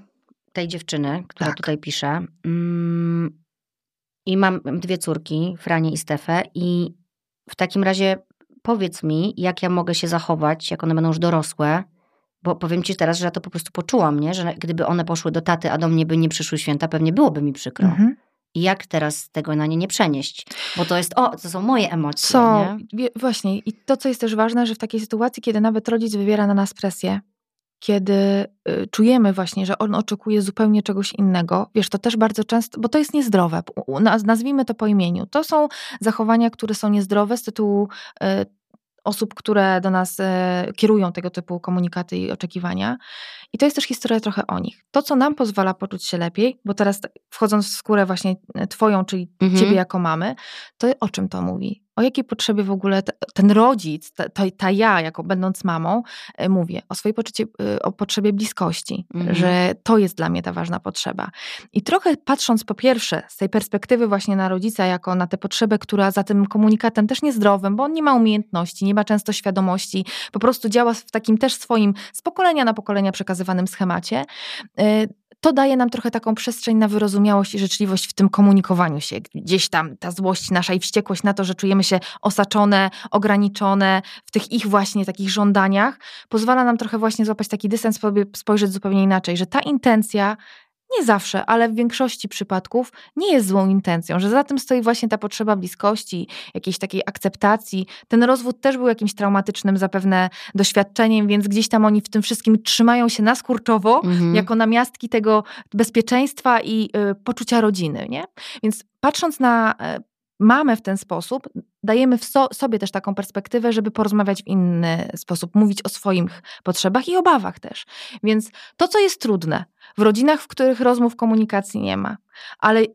tej dziewczyny, która tak. tutaj pisze. Mm, I mam dwie córki, Franie i Stefę i w takim razie powiedz mi, jak ja mogę się zachować, jak one będą już dorosłe, bo powiem ci teraz, że ja to po prostu poczułam, nie? że gdyby one poszły do taty, a do mnie by nie przyszły święta, pewnie byłoby mi przykro. Mhm. Jak teraz tego na nie nie przenieść? Bo to jest, o, to są moje emocje. Co? Nie? Właśnie. I to, co jest też ważne, że w takiej sytuacji, kiedy nawet rodzic wywiera na nas presję, kiedy y, czujemy właśnie, że on oczekuje zupełnie czegoś innego, wiesz, to też bardzo często, bo to jest niezdrowe, nazwijmy to po imieniu. To są zachowania, które są niezdrowe z tytułu y, osób, które do nas e, kierują tego typu komunikaty i oczekiwania. I to jest też historia trochę o nich. To, co nam pozwala poczuć się lepiej, bo teraz wchodząc w skórę właśnie e, twoją, czyli mhm. ciebie jako mamy, to o czym to mówi? O jakiej potrzebie w ogóle ten rodzic, ta, ta ja, jako będąc mamą, e, mówię o swojej poczucie, e, o potrzebie bliskości, mhm. że to jest dla mnie ta ważna potrzeba. I trochę patrząc po pierwsze z tej perspektywy właśnie na rodzica, jako na tę potrzebę, która za tym komunikatem też niezdrowym, bo on nie ma umiejętności, nie ma często świadomości, po prostu działa w takim też swoim z pokolenia na pokolenia przekazywanym schemacie, e, to daje nam trochę taką przestrzeń na wyrozumiałość i życzliwość w tym komunikowaniu się. Gdzieś tam ta złość nasza i wściekłość na to, że czujemy się osaczone, ograniczone w tych ich właśnie takich żądaniach, pozwala nam trochę właśnie złapać taki dystans, spojrzeć zupełnie inaczej, że ta intencja nie zawsze, ale w większości przypadków nie jest złą intencją, że za tym stoi właśnie ta potrzeba bliskości, jakiejś takiej akceptacji. Ten rozwód też był jakimś traumatycznym zapewne doświadczeniem, więc gdzieś tam oni w tym wszystkim trzymają się naskurczowo, mhm. jako namiastki tego bezpieczeństwa i y, poczucia rodziny, nie? Więc patrząc na y, mamę w ten sposób, dajemy w so, sobie też taką perspektywę, żeby porozmawiać w inny sposób, mówić o swoich potrzebach i obawach też. Więc to, co jest trudne w rodzinach, w których rozmów komunikacji nie ma, ale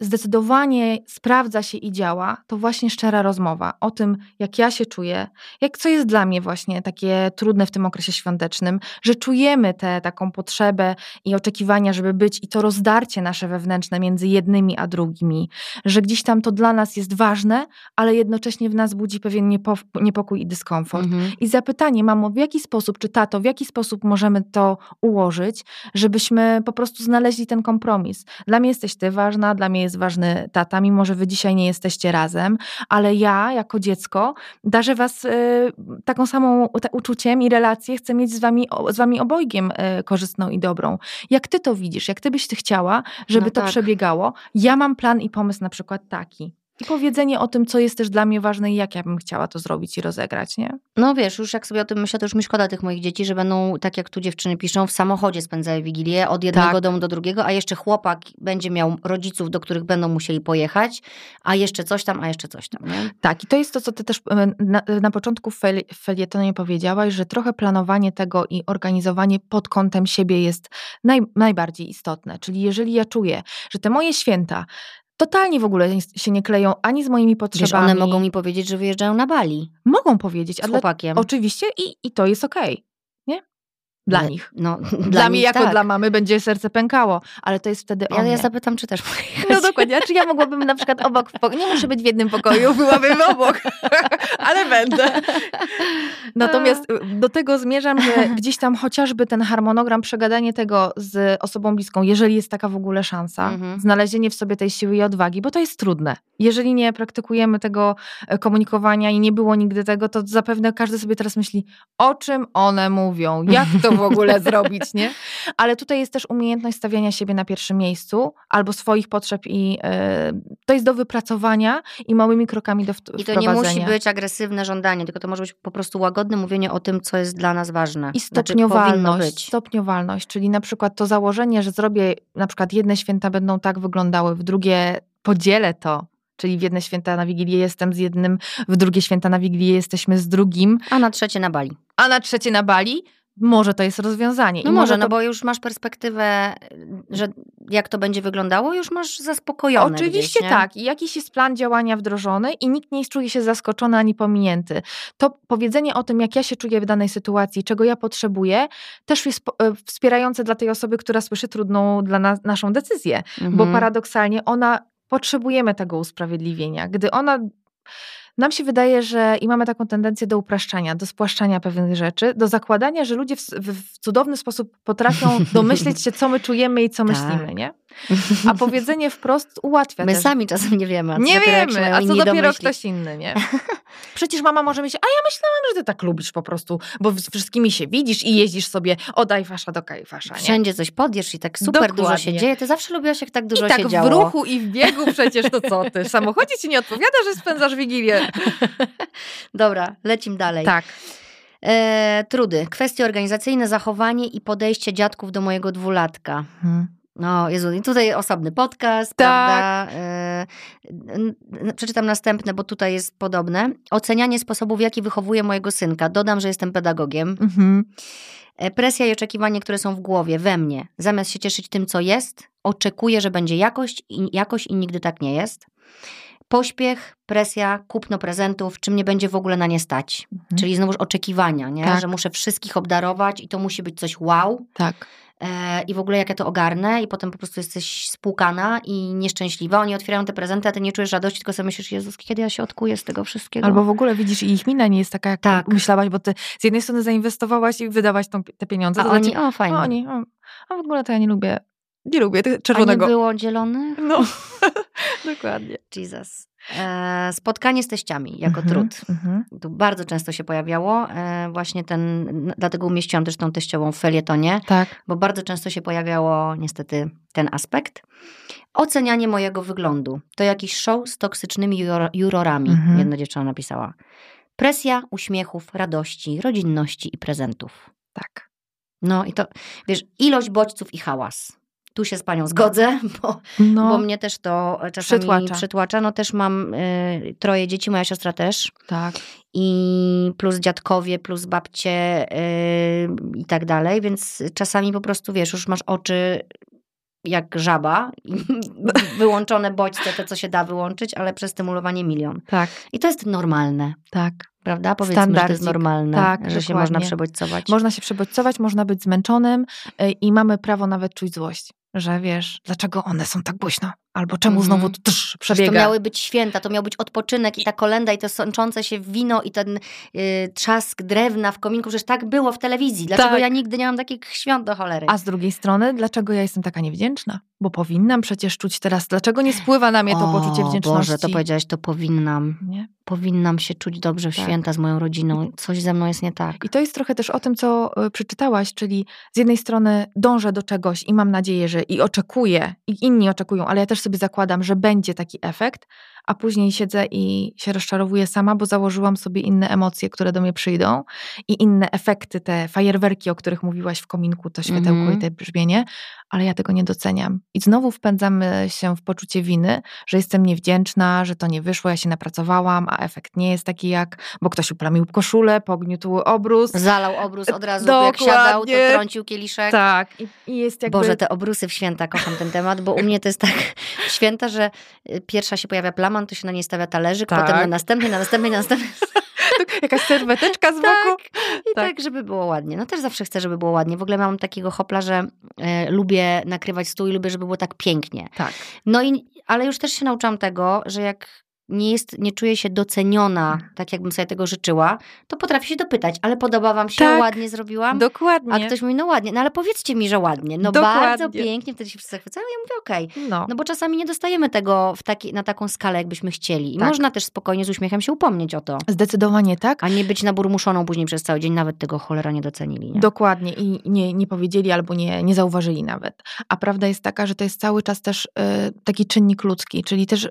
zdecydowanie sprawdza się i działa, to właśnie szczera rozmowa o tym, jak ja się czuję, jak co jest dla mnie właśnie takie trudne w tym okresie świątecznym, że czujemy tę taką potrzebę i oczekiwania, żeby być i to rozdarcie nasze wewnętrzne między jednymi a drugimi, że gdzieś tam to dla nas jest ważne, ale jednocześnie w nas budzi pewien niepokój i dyskomfort. Mhm. I zapytanie, mamo, w jaki sposób, czy tato, w jaki sposób możemy to ułożyć, żebyśmy po prostu znaleźli ten kompromis. Dla mnie jesteś ty ważna, dla mnie jest ważny tata, mimo że wy dzisiaj nie jesteście razem, ale ja jako dziecko darzę was y, taką samą uczuciem i relację chcę mieć z wami, z wami obojgiem y, korzystną i dobrą. Jak ty to widzisz? Jak ty byś ty chciała, żeby no to tak. przebiegało? Ja mam plan i pomysł na przykład taki. I powiedzenie o tym, co jest też dla mnie ważne i jak ja bym chciała to zrobić i rozegrać, nie? No wiesz, już jak sobie o tym myślę, to już mi szkoda tych moich dzieci, że będą, tak jak tu dziewczyny piszą, w samochodzie spędzały Wigilię od jednego tak. domu do drugiego, a jeszcze chłopak będzie miał rodziców, do których będą musieli pojechać, a jeszcze coś tam, a jeszcze coś tam, nie? Tak, i to jest to, co ty też na, na początku w felietonie powiedziałaś, że trochę planowanie tego i organizowanie pod kątem siebie jest naj, najbardziej istotne. Czyli jeżeli ja czuję, że te moje święta totalnie w ogóle się nie kleją ani z moimi potrzebami. Wiesz, one mogą mi powiedzieć, że wyjeżdżają na Bali. Mogą powiedzieć. Z chłopakiem. Dla, oczywiście i, i to jest okej. Okay dla ale, nich. No, *laughs* dla, dla mnie jako tak. dla mamy będzie serce pękało, ale to jest wtedy ja, ja zapytam, czy też pojechać. No dokładnie, czy ja mogłabym na przykład obok, nie muszę być w jednym pokoju, *laughs* byłabym obok, *laughs* ale będę. Natomiast do tego zmierzam, że gdzieś tam chociażby ten harmonogram, przegadanie tego z osobą bliską, jeżeli jest taka w ogóle szansa, mhm. znalezienie w sobie tej siły i odwagi, bo to jest trudne. Jeżeli nie praktykujemy tego e, komunikowania i nie było nigdy tego, to zapewne każdy sobie teraz myśli, o czym one mówią, jak to w ogóle zrobić, nie? Ale tutaj jest też umiejętność stawiania siebie na pierwszym miejscu albo swoich potrzeb i y, to jest do wypracowania i małymi krokami do I to nie musi być agresywne żądanie, tylko to może być po prostu łagodne mówienie o tym, co jest dla nas ważne. I znaczy, stopniowalność, znaczy, stopniowalność, czyli na przykład to założenie, że zrobię na przykład jedne święta będą tak wyglądały, w drugie podzielę to, czyli w jedne święta na Wigilię jestem z jednym, w drugie święta na Wigilię jesteśmy z drugim. A na trzecie na Bali. A na trzecie na Bali może to jest rozwiązanie. No I może, to... no bo już masz perspektywę, że jak to będzie wyglądało, już masz zaspokojone. Oczywiście gdzieś, tak. I jakiś jest plan działania wdrożony i nikt nie czuje się zaskoczony ani pominięty. To powiedzenie o tym, jak ja się czuję w danej sytuacji, czego ja potrzebuję, też jest e, wspierające dla tej osoby, która słyszy trudną dla nas, naszą decyzję. Mhm. Bo paradoksalnie ona potrzebujemy tego usprawiedliwienia. Gdy ona nam się wydaje, że i mamy taką tendencję do upraszczania, do spłaszczania pewnych rzeczy, do zakładania, że ludzie w, w, cudowny sposób potrafią *laughs* domyśleć się, co my czujemy i co tak. myślimy, nie? A powiedzenie wprost ułatwia My też. sami czasem nie wiemy. A nie wiemy, a co dopiero domyślić. ktoś inny, nie? *laughs* Przecież mama może myśleć, a ja myślałam, że ty tak lubisz po prostu, bo z wszystkimi się widzisz i jeździsz sobie od Ajfasza do Kajfasza. Nie? Wszędzie coś podjesz i tak super Dokładnie. dużo się dzieje. Ty zawsze lubiłaś, jak tak dużo I tak się działo. w ruchu i w biegu przecież to co ty? W samochodzie ci nie odpowiada, że spędzasz Wigilię. *laughs* Dobra, lecim dalej. Tak. E, trudy. Kwestie organizacyjne, zachowanie i podejście dziadków do mojego dwulatka. Hmm. No, Jezu, i tutaj osobny podcast, tak. prawda? E, przeczytam następne, bo tutaj jest podobne. Ocenianie sposobu, w jaki wychowuję mojego synka. Dodam, że jestem pedagogiem. Mhm. E, presja i oczekiwanie, które są w głowie, we mnie. Zamiast się cieszyć tym, co jest, oczekuję, że będzie jakość i, jakość i nigdy tak nie jest. Pośpiech, presja, kupno prezentów, czym nie będzie w ogóle na nie stać. Mhm. Czyli znowuż oczekiwania, nie? Tak. że muszę wszystkich obdarować i to musi być coś wow. Tak. E, I w ogóle jak ja to ogarnę i potem po prostu jesteś spłukana i nieszczęśliwa. Oni otwierają te prezenty, a ty nie czujesz radości, tylko sobie myślisz, Jezus, kiedy ja się odkuję z tego wszystkiego. Albo w ogóle widzisz ich mina nie jest taka, jak tak. myślałaś, bo ty z jednej strony zainwestowałaś i wydawałaś tą, te pieniądze. A oni, o fajnie. Oni, o, a w ogóle to ja nie lubię, nie lubię czerwonego. A nie było dzielonych? No, *laughs* *laughs* dokładnie. Jesus. E, spotkanie z teściami jako mm -hmm, trud. Mm -hmm. Tu bardzo często się pojawiało. E, właśnie ten, dlatego umieściłam też tą teściową w felietonie, tak. bo bardzo często się pojawiało niestety ten aspekt. Ocenianie mojego wyglądu. To jakiś show z toksycznymi jurorami, mm -hmm. jedna dziewczyna napisała. Presja uśmiechów, radości, rodzinności i prezentów. Tak. No i to, wiesz, ilość bodźców i hałas tu się z panią zgodzę, *laughs* bo, no, bo mnie też to czasami przytłacza. przytłacza. No też mam y, troje dzieci, moja siostra też. Tak. I plus dziadkowie, plus babcie y, i tak dalej, więc czasami po prostu, wiesz, już masz oczy jak żaba, *laughs* wyłączone bodźce, te co się da wyłączyć, ale przestymulowanie milion. Tak. I to jest normalne. Tak. Prawda? Powiedzmy, że to jest normalne, tak, że dokładnie. się można przebodźcować. Można się przebodźcować, można być zmęczonym y, i mamy prawo nawet czuć złość że wiesz, dlaczego one są tak głośno? Albo czemu mm znowu to tsz, przebiega? To miały być święta, to miał być odpoczynek i ta kolenda i to sączące się wino i ten y, trzask drewna w kominku, przecież tak było w telewizji. Dlaczego tak. ja nigdy nie mam takich świąt do cholery? A z drugiej strony, dlaczego ja jestem taka niewdzięczna? Bo powinnam przecież czuć teraz, dlaczego nie spływa na mnie to o, poczucie wdzięczności? Boże, to powiedziałaś, to powinnam. Nie? Powinnam się czuć dobrze w tak. święta z moją rodziną. Coś ze mną jest nie tak. I to jest trochę też o tym, co y, przeczytałaś, czyli z jednej strony dążę do czegoś i mam nadzieję, że i oczekuję, i inni oczekują, ale ja też sobie zakładam, że będzie taki efekt, a później siedzę i się rozczarowuję sama, bo założyłam sobie inne emocje, które do mnie przyjdą i inne efekty, te fajerwerki, o których mówiłaś w kominku, to światełko mm -hmm. i mhm. te brzmienie, ale ja tego nie doceniam. I znowu wpędzamy się w poczucie winy, że jestem niewdzięczna, że to nie wyszło, ja się napracowałam, a efekt nie jest taki jak, bo ktoś uplamił koszulę, pogniótł obrus. Zalał obrus od razu, Dokładnie. jak siadał, to trącił kieliszek. Tak. I, jest jakby... Boże, te obrusy w święta, kocham ten temat, bo u mnie to jest tak *laughs* święta, że y, pierwsza się pojawia plama, to się na niej stawia talerzyk, tak. potem na następny, na następny, na następny. *laughs* Jakaś serweteczka z boku. Tak, I tak. tak. żeby było ładnie. No też zawsze chcę, żeby było ładnie. W ogóle mam takiego hopla, że e, lubię nakrywać stół i lubię, żeby było tak pięknie. Tak. No i, ale już też się nauczyłam tego, że jak nie, jest, nie czuję się doceniona, tak jakbym sobie tego życzyła, to potrafię się dopytać, ale podoba wam się, Tak. ładnie zrobiłam? Dokładnie. A ktoś mówi, no ładnie, no ale powiedzcie mi, że ładnie. No Dokładnie. bardzo pięknie, wtedy się wszyscy zachwycają. Ja mówię, okej. No. No bo czasami nie dostajemy tego w taki, na taką skalę, jakbyśmy chcieli. I Tak. można też spokojnie z uśmiechem się upomnieć o to. Zdecydowanie tak. A nie być naburmuszoną później przez cały dzień, nawet tego cholera nie docenili. Nie? Dokładnie i nie, nie powiedzieli albo nie, nie zauważyli nawet. A prawda jest taka, że to jest cały czas też y, taki czynnik ludzki, czyli też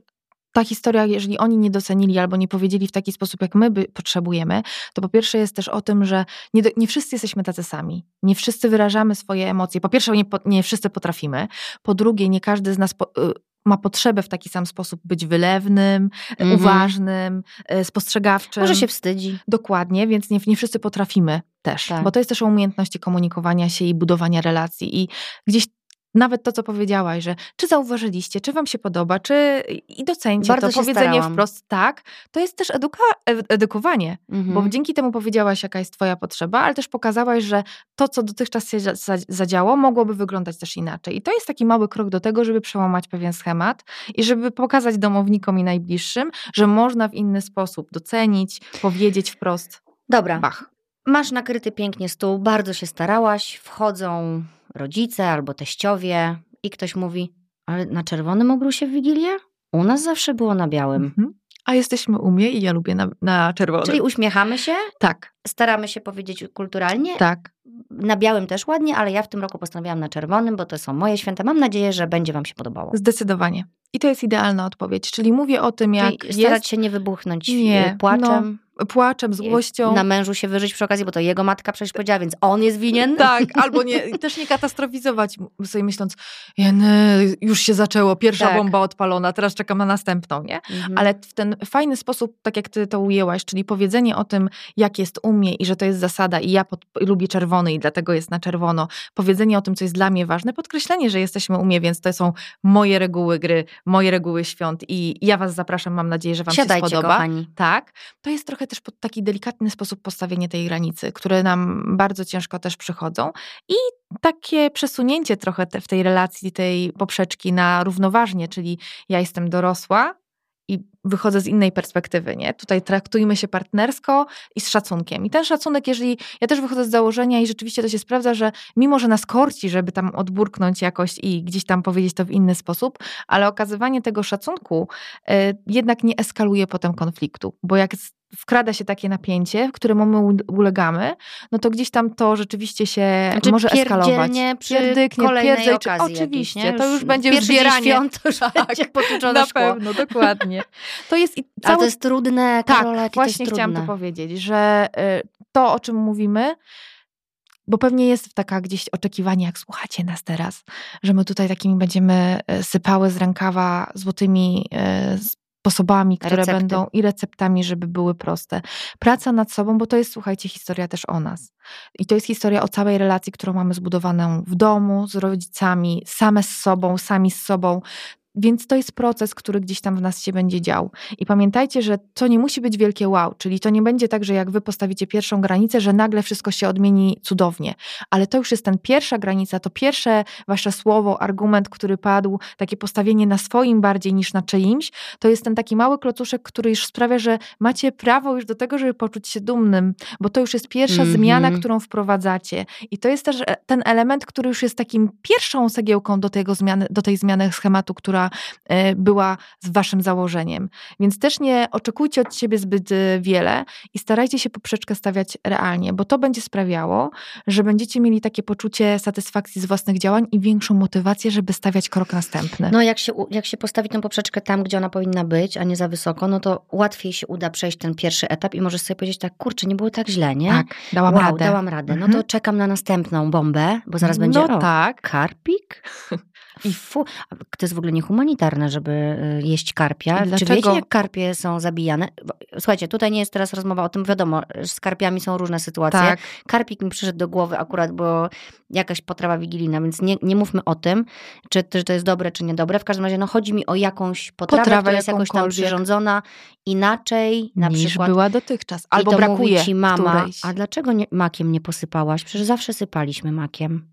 ta historia, jeżeli oni nie docenili albo nie powiedzieli w taki sposób, jak my by potrzebujemy, to po pierwsze jest też o tym, że nie, do, nie wszyscy jesteśmy tacy sami. Nie wszyscy wyrażamy swoje emocje. Po pierwsze, nie, nie wszyscy potrafimy. Po drugie, nie każdy z nas po, y, ma potrzebę w taki sam sposób być wylewnym, Mhm. uważnym, y, spostrzegawczym. Może się wstydzi. Dokładnie, więc nie, nie wszyscy potrafimy też, Tak. bo to jest też o umiejętności komunikowania się i budowania relacji. I gdzieś nawet to, co powiedziałaś, że czy zauważyliście, czy wam się podoba, czy i docencie Bardzo to powiedzenie starałam. wprost tak, to jest też eduka, ed- edukowanie, Mhm. bo dzięki temu powiedziałaś, jaka jest twoja potrzeba, ale też pokazałaś, że to, co dotychczas się za- za- zadziało, mogłoby wyglądać też inaczej. I to jest taki mały krok do tego, żeby przełamać pewien schemat i żeby pokazać domownikom i najbliższym, że można w inny sposób docenić, powiedzieć wprost Dobra, bach. Masz nakryty pięknie stół, bardzo się starałaś, wchodzą rodzice albo teściowie i ktoś mówi, ale na czerwonym obrusie w Wigilię? U nas zawsze było na białym. Mhm. A jesteśmy u mnie i ja lubię na, na czerwonym. Czyli uśmiechamy się, Tak, staramy się powiedzieć kulturalnie. tak. Na białym też ładnie, ale ja w tym roku postanowiłam na czerwonym, bo to są moje święta. Mam nadzieję, że będzie wam się podobało. Zdecydowanie. I to jest idealna odpowiedź. Czyli mówię o tym, jak Czyli starać jest się nie wybuchnąć Nie, y, płaczem, płaczem, złością. na mężu się wyżyć przy okazji, bo to jego matka przecież powiedziała, więc on jest winien. Tak, albo nie, *laughs* też nie katastrofizować, sobie myśląc, już się zaczęło, pierwsza Tak. bomba odpalona, teraz czekam na następną, nie? Mhm. Ale w ten fajny sposób, tak jak ty to ujęłaś, czyli powiedzenie o tym, jak jest u mnie i że to jest zasada i ja pod, lubię czerwony i dlatego jest na czerwono, powiedzenie o tym, co jest dla mnie ważne, podkreślenie, że jesteśmy u mnie, więc to są moje reguły gry, moje reguły świąt i ja was zapraszam, mam nadzieję, że wam Siadajcie, się spodoba. kochani. Tak, to jest trochę też pod taki delikatny sposób postawienie tej granicy, które nam bardzo ciężko też przychodzą i takie przesunięcie trochę te, w tej relacji, tej poprzeczki na równoważnie, czyli ja jestem dorosła i wychodzę z innej perspektywy, nie? Tutaj traktujmy się partnersko i z szacunkiem. I ten szacunek, jeżeli ja też wychodzę z założenia i rzeczywiście to się sprawdza, że mimo, że nas korci, żeby tam odburknąć jakoś i gdzieś tam powiedzieć to w inny sposób, ale okazywanie tego szacunku y, jednak nie eskaluje potem konfliktu, bo jak wkrada się takie napięcie, któremu my ulegamy, no to gdzieś tam to rzeczywiście się Znaczy, może eskalować. przy Pierdyknie, kolejnej okazji Oczywiście, jakiejś, to już będzie pierwszy zbieranie. świąt, to już *laughs* Tak, Na szkło. pewno, dokładnie. *laughs* To jest i cały to jest trudne, tak, Karola, jakie właśnie to chciałam trudne. to powiedzieć, że y, to, o czym mówimy, bo pewnie jest taka gdzieś oczekiwanie, jak słuchacie nas teraz, że my tutaj takimi będziemy y, sypały z rękawa złotymi y, sposobami, które Recepty. będą i receptami, żeby były proste. Praca nad sobą, bo to jest, słuchajcie, historia też o nas. I to jest historia o całej relacji, którą mamy zbudowaną w domu, z rodzicami, same z sobą, sami z sobą. Więc to jest proces, który gdzieś tam w nas się będzie dział. I pamiętajcie, że to nie musi być wielkie wow, czyli to nie będzie tak, że jak wy postawicie pierwszą granicę, że nagle wszystko się odmieni cudownie. Ale to już jest ten pierwsza granica, to pierwsze wasze słowo, argument, który padł, takie postawienie na swoim bardziej niż na czyimś, to jest ten taki mały klocuszek, który już sprawia, że macie prawo już do tego, żeby poczuć się dumnym, bo to już jest pierwsza Mhm. zmiana, którą wprowadzacie. I to jest też e, ten element, który już jest takim pierwszą cegiełką do, tego zmiany, do tej zmiany schematu, która e, była z waszym założeniem. Więc też nie oczekujcie od siebie zbyt e, wiele i starajcie się poprzeczkę stawiać realnie, bo to będzie sprawiało, że będziecie mieli takie poczucie satysfakcji z własnych działań i większą motywację, żeby stawiać krok następny. No jak się, jak się postawi tą poprzeczkę tam, gdzie ona powinna być, a nie za wysoko, no to łatwiej się uda przejść ten pierwszy etap i możesz sobie powiedzieć tak, kurczę, nie było tak źle, nie? tak, dałam wow, radę. dałam radę. No Mhm. to czekam na następną bombę, bo zaraz będzie No tak. karpik. *laughs* I fu, to jest w ogóle niehumanitarne, żeby y, jeść karpia. I Czy dlaczego? wiecie, jak karpie są zabijane? Słuchajcie, tutaj nie jest teraz rozmowa o tym, wiadomo, z karpiami są różne sytuacje. Tak. Karpik mi przyszedł do głowy akurat, bo jakaś potrawa wigilijna, więc nie, nie mówmy o tym, czy, czy to jest dobre, czy niedobre. W każdym razie, no chodzi mi o jakąś potrawę, która jest jakoś tam przyrządzona inaczej, na niż przykład. była dotychczas. Albo I to brakuje mówi ci mama, którejś. a dlaczego nie, makiem nie posypałaś? Przecież zawsze sypaliśmy makiem.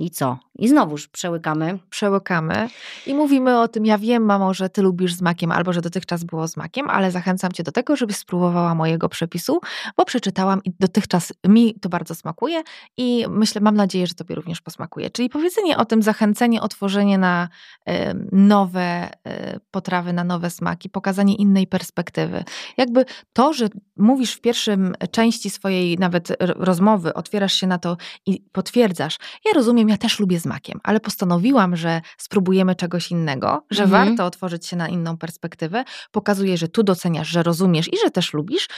I co? I znowuż przełykamy. Przełykamy i mówimy o tym, ja wiem, mamo, że ty lubisz z makiem, albo że dotychczas było z makiem, ale zachęcam cię do tego, żebyś spróbowała mojego przepisu, bo przeczytałam i dotychczas mi to bardzo smakuje i myślę, mam nadzieję, że tobie również posmakuje. Czyli powiedzenie o tym, zachęcenie, otworzenie na y, nowe y, potrawy, na nowe smaki, pokazanie innej perspektywy. Jakby to, że mówisz w pierwszym części swojej nawet rozmowy, otwierasz się na to i potwierdzasz, ja rozumiem, ja też lubię z makiem, ale postanowiłam, że spróbujemy czegoś innego, że mhm. warto otworzyć się na inną perspektywę. Pokazuje, że tu doceniasz, że rozumiesz i że też lubisz,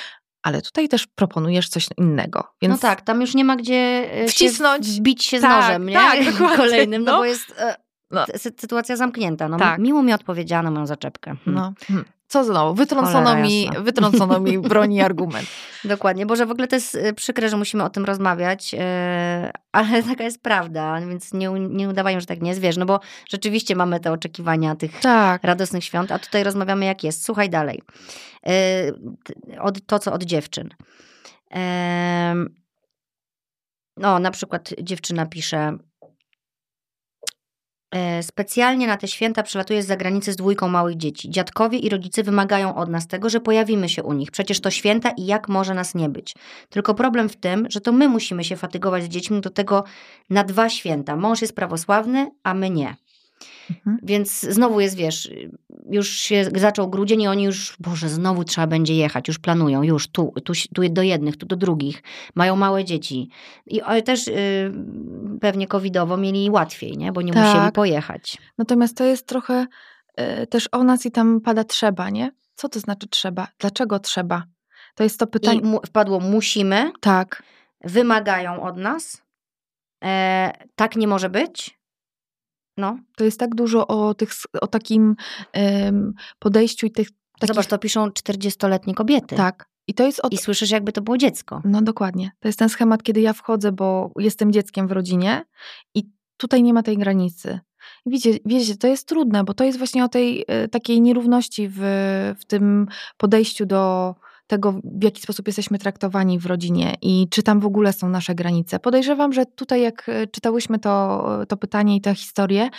ale tutaj też proponujesz coś innego. Więc no tak, tam już nie ma gdzie e, wcisnąć, się bić się z tak, nożem, nie? Tak, *laughs* Kolejnym, no, no bo jest e, no. sytuacja zamknięta. No, tak. Miło mi odpowiedziano moją zaczepkę. Hmm. No. Hmm. Co znowu? Wytrącono mi, wytrącono mi *laughs* broni argument. Dokładnie, bo że w ogóle to jest y, przykre, że musimy o tym rozmawiać, yy, *laughs* ale taka jest prawda, więc nie, nie udawajmy, że tak nie jest, wiesz, no bo rzeczywiście mamy te oczekiwania tych tak. radosnych świąt, a tutaj rozmawiamy jak jest. Słuchaj dalej. Yy, od, to, co od dziewczyn. Yy, no, na przykład dziewczyna pisze, specjalnie na te święta przylatuję z zagranicy z dwójką małych dzieci. Dziadkowie i rodzice wymagają od nas tego, że pojawimy się u nich. Przecież to święta i jak może nas nie być. Tylko problem w tym, że to my musimy się fatygować z dziećmi do tego na dwa święta. Mąż jest prawosławny, a my nie. Mhm. Więc znowu jest, wiesz, już się zaczął grudzień i oni już, Boże, znowu trzeba będzie jechać, już planują, już tu, tu, tu do jednych, tu do drugich. Mają małe dzieci. I też yy, pewnie covidowo mieli łatwiej, nie? Bo nie tak. musieli pojechać. Natomiast to jest trochę yy, też o nas i tam pada trzeba, nie? Co to znaczy trzeba? Dlaczego trzeba? To jest to pytanie. I mu, wpadło musimy. Tak. Wymagają od nas. E, tak nie może być no. To jest tak dużo o, tych, o takim um, podejściu i tych. Takich... Zobacz, to piszą 40-letnie kobiety. Tak. I, to jest od... I słyszysz, jakby to było dziecko. No dokładnie. To jest ten schemat, kiedy ja wchodzę, bo jestem dzieckiem w rodzinie i tutaj nie ma tej granicy. Wiecie, wiecie, to jest trudne, bo to jest właśnie o tej e, takiej nierówności w, w tym podejściu do, tego, w jaki sposób jesteśmy traktowani w rodzinie i czy tam w ogóle są nasze granice. Podejrzewam, że tutaj, jak e, czytałyśmy to, to pytanie i tę historię,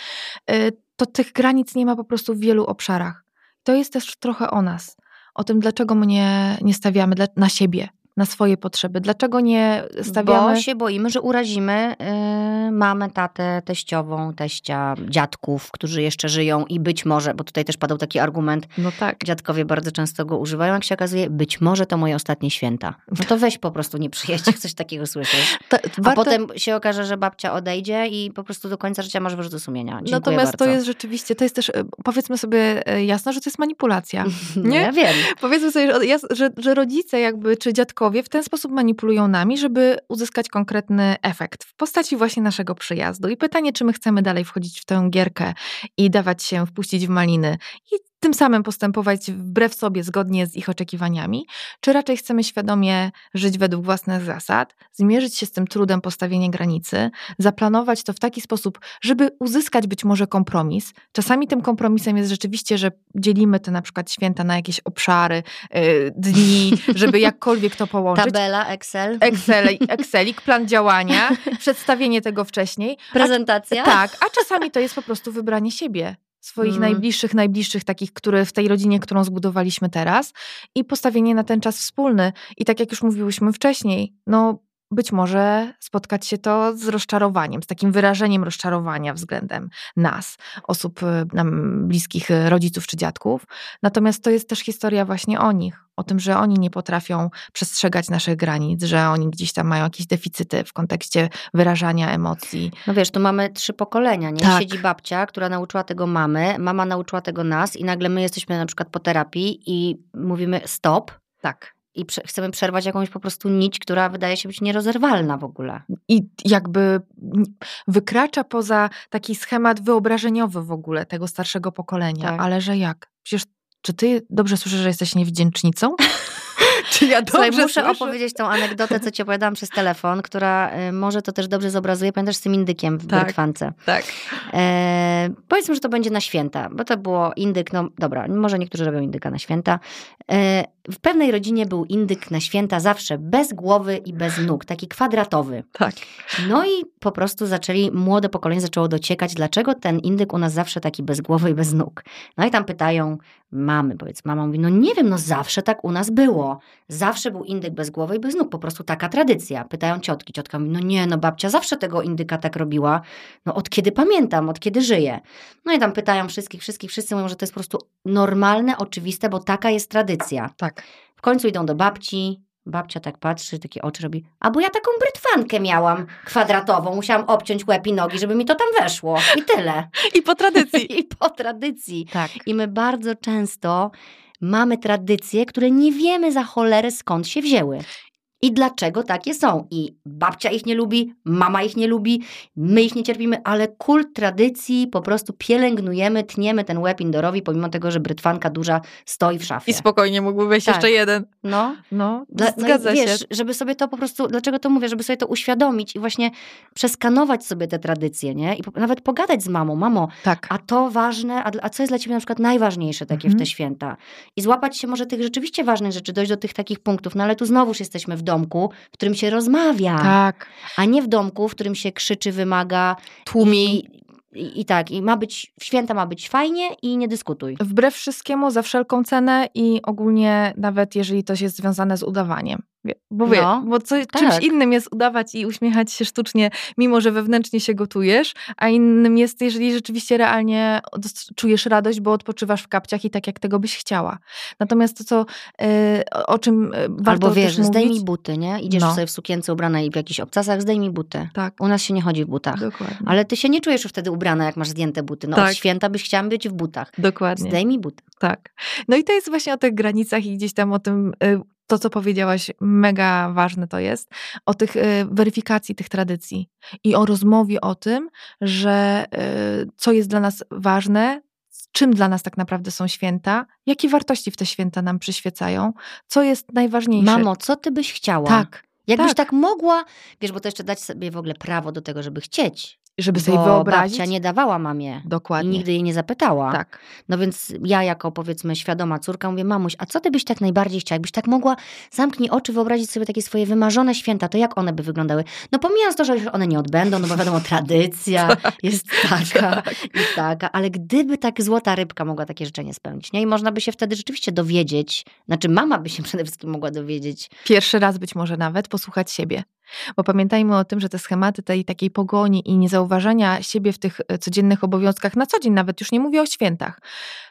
e, to tych granic nie ma po prostu w wielu obszarach. To jest też trochę o nas, o tym, dlaczego my nie, nie stawiamy na siebie, na swoje potrzeby? Dlaczego nie stawiamy... Bo się boimy, że urazimy yy, mamę, tatę, teściową, teścia, dziadków, którzy jeszcze żyją i być może, bo tutaj też padał taki argument, no tak. dziadkowie bardzo często go używają, jak się okazuje, być może to moje ostatnie święta. No to weź po prostu nie przyjedź, jak coś takiego słyszysz. *laughs* To, A warto... potem się okaże, że babcia odejdzie i po prostu do końca życia masz wyrzut sumienia. Dziękuję Natomiast bardzo. to jest rzeczywiście, to jest też, e, powiedzmy sobie e, jasno, że to jest manipulacja. *laughs* nie? Ja wiem. Powiedzmy sobie, że, że rodzice jakby, czy dziadkowie w ten sposób manipulują nami, żeby uzyskać konkretny efekt w postaci właśnie naszego przyjazdu. I pytanie, czy my chcemy dalej wchodzić w tę gierkę i dawać się wpuścić w maliny i tym samym postępować wbrew sobie, zgodnie z ich oczekiwaniami, czy raczej chcemy świadomie żyć według własnych zasad, zmierzyć się z tym trudem postawienia granicy, zaplanować to w taki sposób, żeby uzyskać być może kompromis. Czasami tym kompromisem jest rzeczywiście, że dzielimy te na przykład święta na jakieś obszary, yy, dni, *laughs* żeby jakkolwiek to połączyć. Tabela, Excel. Excel, Excelik, plan działania, *laughs* przedstawienie tego wcześniej. Prezentacja. A, tak, a czasami to jest po prostu wybranie siebie swoich mm. najbliższych, najbliższych, takich, które w tej rodzinie, którą zbudowaliśmy teraz i postawienie na ten czas wspólny. I tak jak już mówiłyśmy wcześniej, no być może spotkać się to z rozczarowaniem, z takim wyrażeniem rozczarowania względem nas, osób y, nam bliskich, y, rodziców czy dziadków. Natomiast to jest też historia właśnie o nich, o tym, że oni nie potrafią przestrzegać naszych granic, że oni gdzieś tam mają jakieś deficyty w kontekście wyrażania emocji. No wiesz, tu mamy trzy pokolenia, nie? Tak. Siedzi babcia, która nauczyła tego mamy, mama nauczyła tego nas i nagle my jesteśmy na przykład po terapii i mówimy stop. Tak i prze chcemy przerwać jakąś po prostu nić, która wydaje się być nierozerwalna w ogóle. I jakby wykracza poza taki schemat wyobrażeniowy w ogóle tego starszego pokolenia. Tak. Ale że jak? Przecież czy ty dobrze słyszysz, że jesteś niewdzięcznicą? *laughs* Czy ja Słuchaj, dobrze muszę słyszę? opowiedzieć tą anegdotę, co ci opowiadałam przez telefon, która y, może to też dobrze zobrazuje. Pamiętasz z tym indykiem w Tak. brytwance? Tak. E, powiedzmy, że to będzie na święta, bo to było indyk, no dobra, może niektórzy robią indyka na święta. E, w pewnej rodzinie był indyk na święta zawsze bez głowy i bez nóg, taki kwadratowy. Tak. No i po prostu zaczęli, młode pokolenie zaczęło dociekać, dlaczego ten indyk u nas zawsze taki bez głowy i bez nóg. No i tam pytają mamy, powiedz, mama mówi, no nie wiem, no zawsze tak u nas było. Zawsze był indyk bez głowy i bez nóg, po prostu taka tradycja. Pytają ciotki, ciotka mówi, no nie, no babcia zawsze tego indyka tak robiła, no od kiedy pamiętam, od kiedy żyję. No i tam pytają wszystkich, wszystkich, wszyscy mówią, że to jest po prostu normalne, oczywiste, bo taka jest tradycja. Tak. W końcu idą do babci. Babcia tak patrzy, takie oczy robi. A bo ja taką brytwankę miałam kwadratową. Musiałam obciąć łeb i nogi, żeby mi to tam weszło. I tyle. I po tradycji. *laughs* I po tradycji. tak. I my bardzo często mamy tradycje, które nie wiemy za cholerę skąd się wzięły. I dlaczego takie są. I babcia ich nie lubi, mama ich nie lubi, my ich nie cierpimy, ale kult tradycji po prostu pielęgnujemy, tniemy ten łeb indorowi, pomimo tego, że brytwanka duża stoi w szafie. I spokojnie mógłby wejść Tak. jeszcze jeden. No, No, dla, no zgadza i wiesz, się. żeby sobie to po prostu, dlaczego to mówię, żeby sobie to uświadomić i właśnie przeskanować sobie te tradycje, nie? I po, nawet pogadać z mamą, mamo, Tak. a to ważne, a, a co jest dla ciebie na przykład najważniejsze takie w Mhm. te święta? I złapać się może tych rzeczywiście ważnych rzeczy, dojść do tych takich punktów, no ale tu znowuż jesteśmy w domku, w którym się rozmawia, Tak. a nie w domku, w którym się krzyczy, wymaga Tłumi. i, i, tak, i ma być, święta ma być fajnie i nie dyskutuj. Wbrew wszystkiemu, za wszelką cenę i ogólnie nawet jeżeli to jest związane z udawaniem. Bo wie, No, bo co, tak. czymś innym jest udawać i uśmiechać się sztucznie, mimo że wewnętrznie się gotujesz, a innym jest, jeżeli rzeczywiście realnie czujesz radość, bo odpoczywasz w kapciach i tak, jak tego byś chciała. Natomiast to, co, y, o- czym y, warto Albo wiesz, też zdejmij mówić... buty, nie? Idziesz No. sobie w sukience ubrana i w jakichś obcasach, zdejmij buty. Tak, U nas się nie chodzi w butach. dokładnie. Ale ty się nie czujesz już wtedy ubrana, jak masz zdjęte buty. No Tak. od święta byś chciała być w butach. Dokładnie. Zdejmij buty. Tak. No i to jest właśnie o tych granicach i gdzieś tam o tym, y, to co powiedziałaś, mega ważne to jest, o tych y, weryfikacji tych tradycji i o rozmowie o tym, że y, co jest dla nas ważne, czym dla nas tak naprawdę są święta, jakie wartości w te święta nam przyświecają, co jest najważniejsze. Mamo, co ty byś chciała? tak, Jakbyś tak. tak. mogła, wiesz, bo to jeszcze dać sobie w ogóle prawo do tego, żeby chcieć. Żeby sobie bo wyobrazić. babcia nie dawała mamie. I Dokładnie. nigdy jej nie zapytała. Tak. No więc ja jako powiedzmy świadoma córka mówię, mamuś, a co ty byś tak najbardziej chciała? Jakbyś tak mogła, zamknij oczy, wyobrazić sobie takie swoje wymarzone święta, to jak one by wyglądały? No pomijając to, że już one nie odbędą, no bo wiadomo, *laughs* tradycja jest taka i taka, ale gdyby tak złota rybka mogła takie życzenie spełnić, nie? I można by się wtedy rzeczywiście dowiedzieć, znaczy mama by się *laughs* przede wszystkim mogła dowiedzieć, Pierwszy raz być może nawet posłuchać siebie. Bo pamiętajmy o tym, że te schematy tej takiej pogoni i niezauważania siebie w tych e, codziennych obowiązkach na co dzień, nawet już nie mówię o świętach,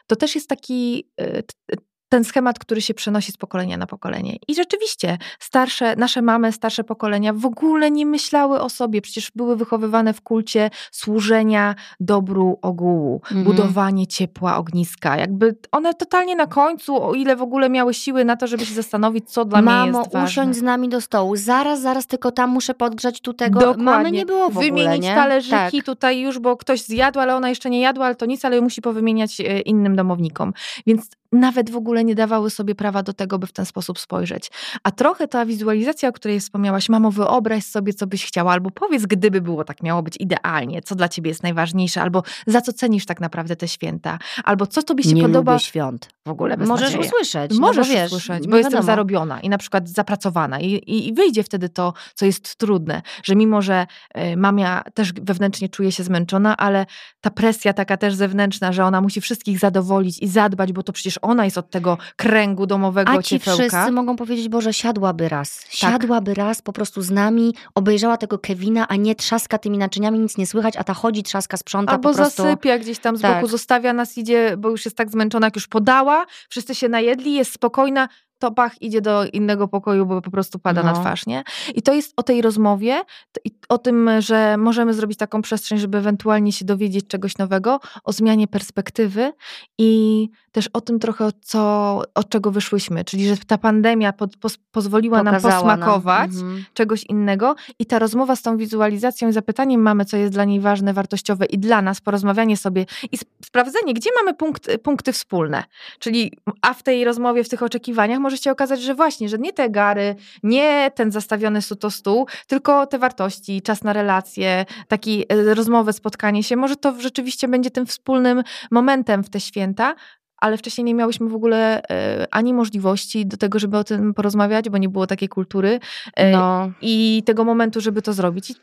to też jest taki e, t- ten schemat, który się przenosi z pokolenia na pokolenie. I rzeczywiście starsze, nasze mamy, starsze pokolenia w ogóle nie myślały o sobie, przecież były wychowywane w kulcie służenia dobru ogółu, Mhm. budowanie ciepła, ogniska. Jakby one totalnie na końcu, o ile w ogóle miały siły na to, żeby się zastanowić, co dla mnie mamo, jest ważne. usiądź z nami do stołu, zaraz, zaraz, tylko tam muszę podgrzać tu tego. Dokładnie. Mamy nie było w ogóle, Wymienić nie? talerzyki Tak. tutaj już, bo ktoś zjadł, ale ona jeszcze nie jadła, ale to nic, ale musi powymieniać e, innym domownikom. Więc nawet w ogóle nie dawały sobie prawa do tego, by w ten sposób spojrzeć. A trochę ta wizualizacja, o której wspomniałaś, mamo, wyobraź sobie, co byś chciała, albo powiedz, gdyby było tak miało być idealnie, co dla ciebie jest najważniejsze, albo za co cenisz tak naprawdę te święta, albo co tobie się nie podoba. lubię świąt. W ogóle Możesz beznadzieja. usłyszeć. Możesz no bo wiesz, usłyszeć, nie bo jestem wiadomo. zarobiona i na przykład zapracowana i, i, i wyjdzie wtedy to, co jest trudne, że mimo, że y, mamia też wewnętrznie czuje się zmęczona, ale ta presja taka też zewnętrzna, że ona musi wszystkich zadowolić i zadbać, bo to przecież ona jest od tego kręgu domowego A ci ciepełka. wszyscy mogą powiedzieć, Boże, siadłaby raz. Siadłaby raz po prostu z nami, obejrzała tego Kevina, a nie trzaska tymi naczyniami, nic nie słychać, a ta chodzi, trzaska, sprząta Albo po prostu. zasypia gdzieś tam z Tak. boku, zostawia nas, idzie, bo już jest tak zmęczona, jak już podała, wszyscy się najedli, jest spokojna, to bach, idzie do innego pokoju, bo po prostu pada na No. twarz, nie? I to jest o tej rozmowie, i o tym, że możemy zrobić taką przestrzeń, żeby ewentualnie się dowiedzieć czegoś nowego, o zmianie perspektywy i też o tym trochę, co, od czego wyszłyśmy. Czyli, że ta pandemia pod, pozwoliła Pokazała nam posmakować nam. Mhm. czegoś innego i ta rozmowa z tą wizualizacją i zapytaniem mamy, co jest dla niej ważne, wartościowe i dla nas, porozmawianie sobie i sprawdzenie, gdzie mamy punkt, punkty wspólne. Czyli, a w tej rozmowie, w tych oczekiwaniach może się okazać, że właśnie, że nie te gary, nie ten zastawiony suto stół, tylko te wartości, czas na relacje, taki e, rozmowę, spotkanie się, może to rzeczywiście będzie tym wspólnym momentem w te święta, ale wcześniej nie miałyśmy w ogóle e, ani możliwości do tego, żeby o tym porozmawiać, bo nie było takiej kultury e, no. i tego momentu, żeby to zrobić. I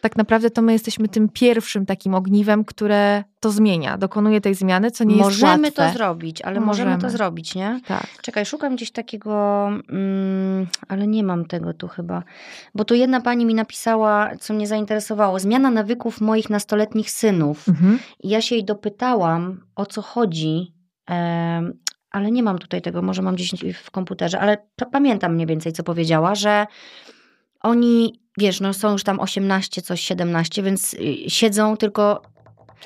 tak naprawdę to my jesteśmy tym pierwszym takim ogniwem, które to zmienia, dokonuje tej zmiany, co nie możemy jest łatwe. Możemy to zrobić, ale możemy. możemy. to zrobić, nie? Tak. Czekaj, szukam gdzieś takiego, mm, ale nie mam tego tu chyba, bo tu jedna pani mi napisała, co mnie zainteresowało, zmiana nawyków moich nastoletnich synów. Mhm. I ja się jej dopytałam, o co chodzi, ale nie mam tutaj tego, może mam gdzieś w komputerze, ale pamiętam mniej więcej, co powiedziała, że oni, wiesz, no są już tam 18, coś 17, więc y, siedzą tylko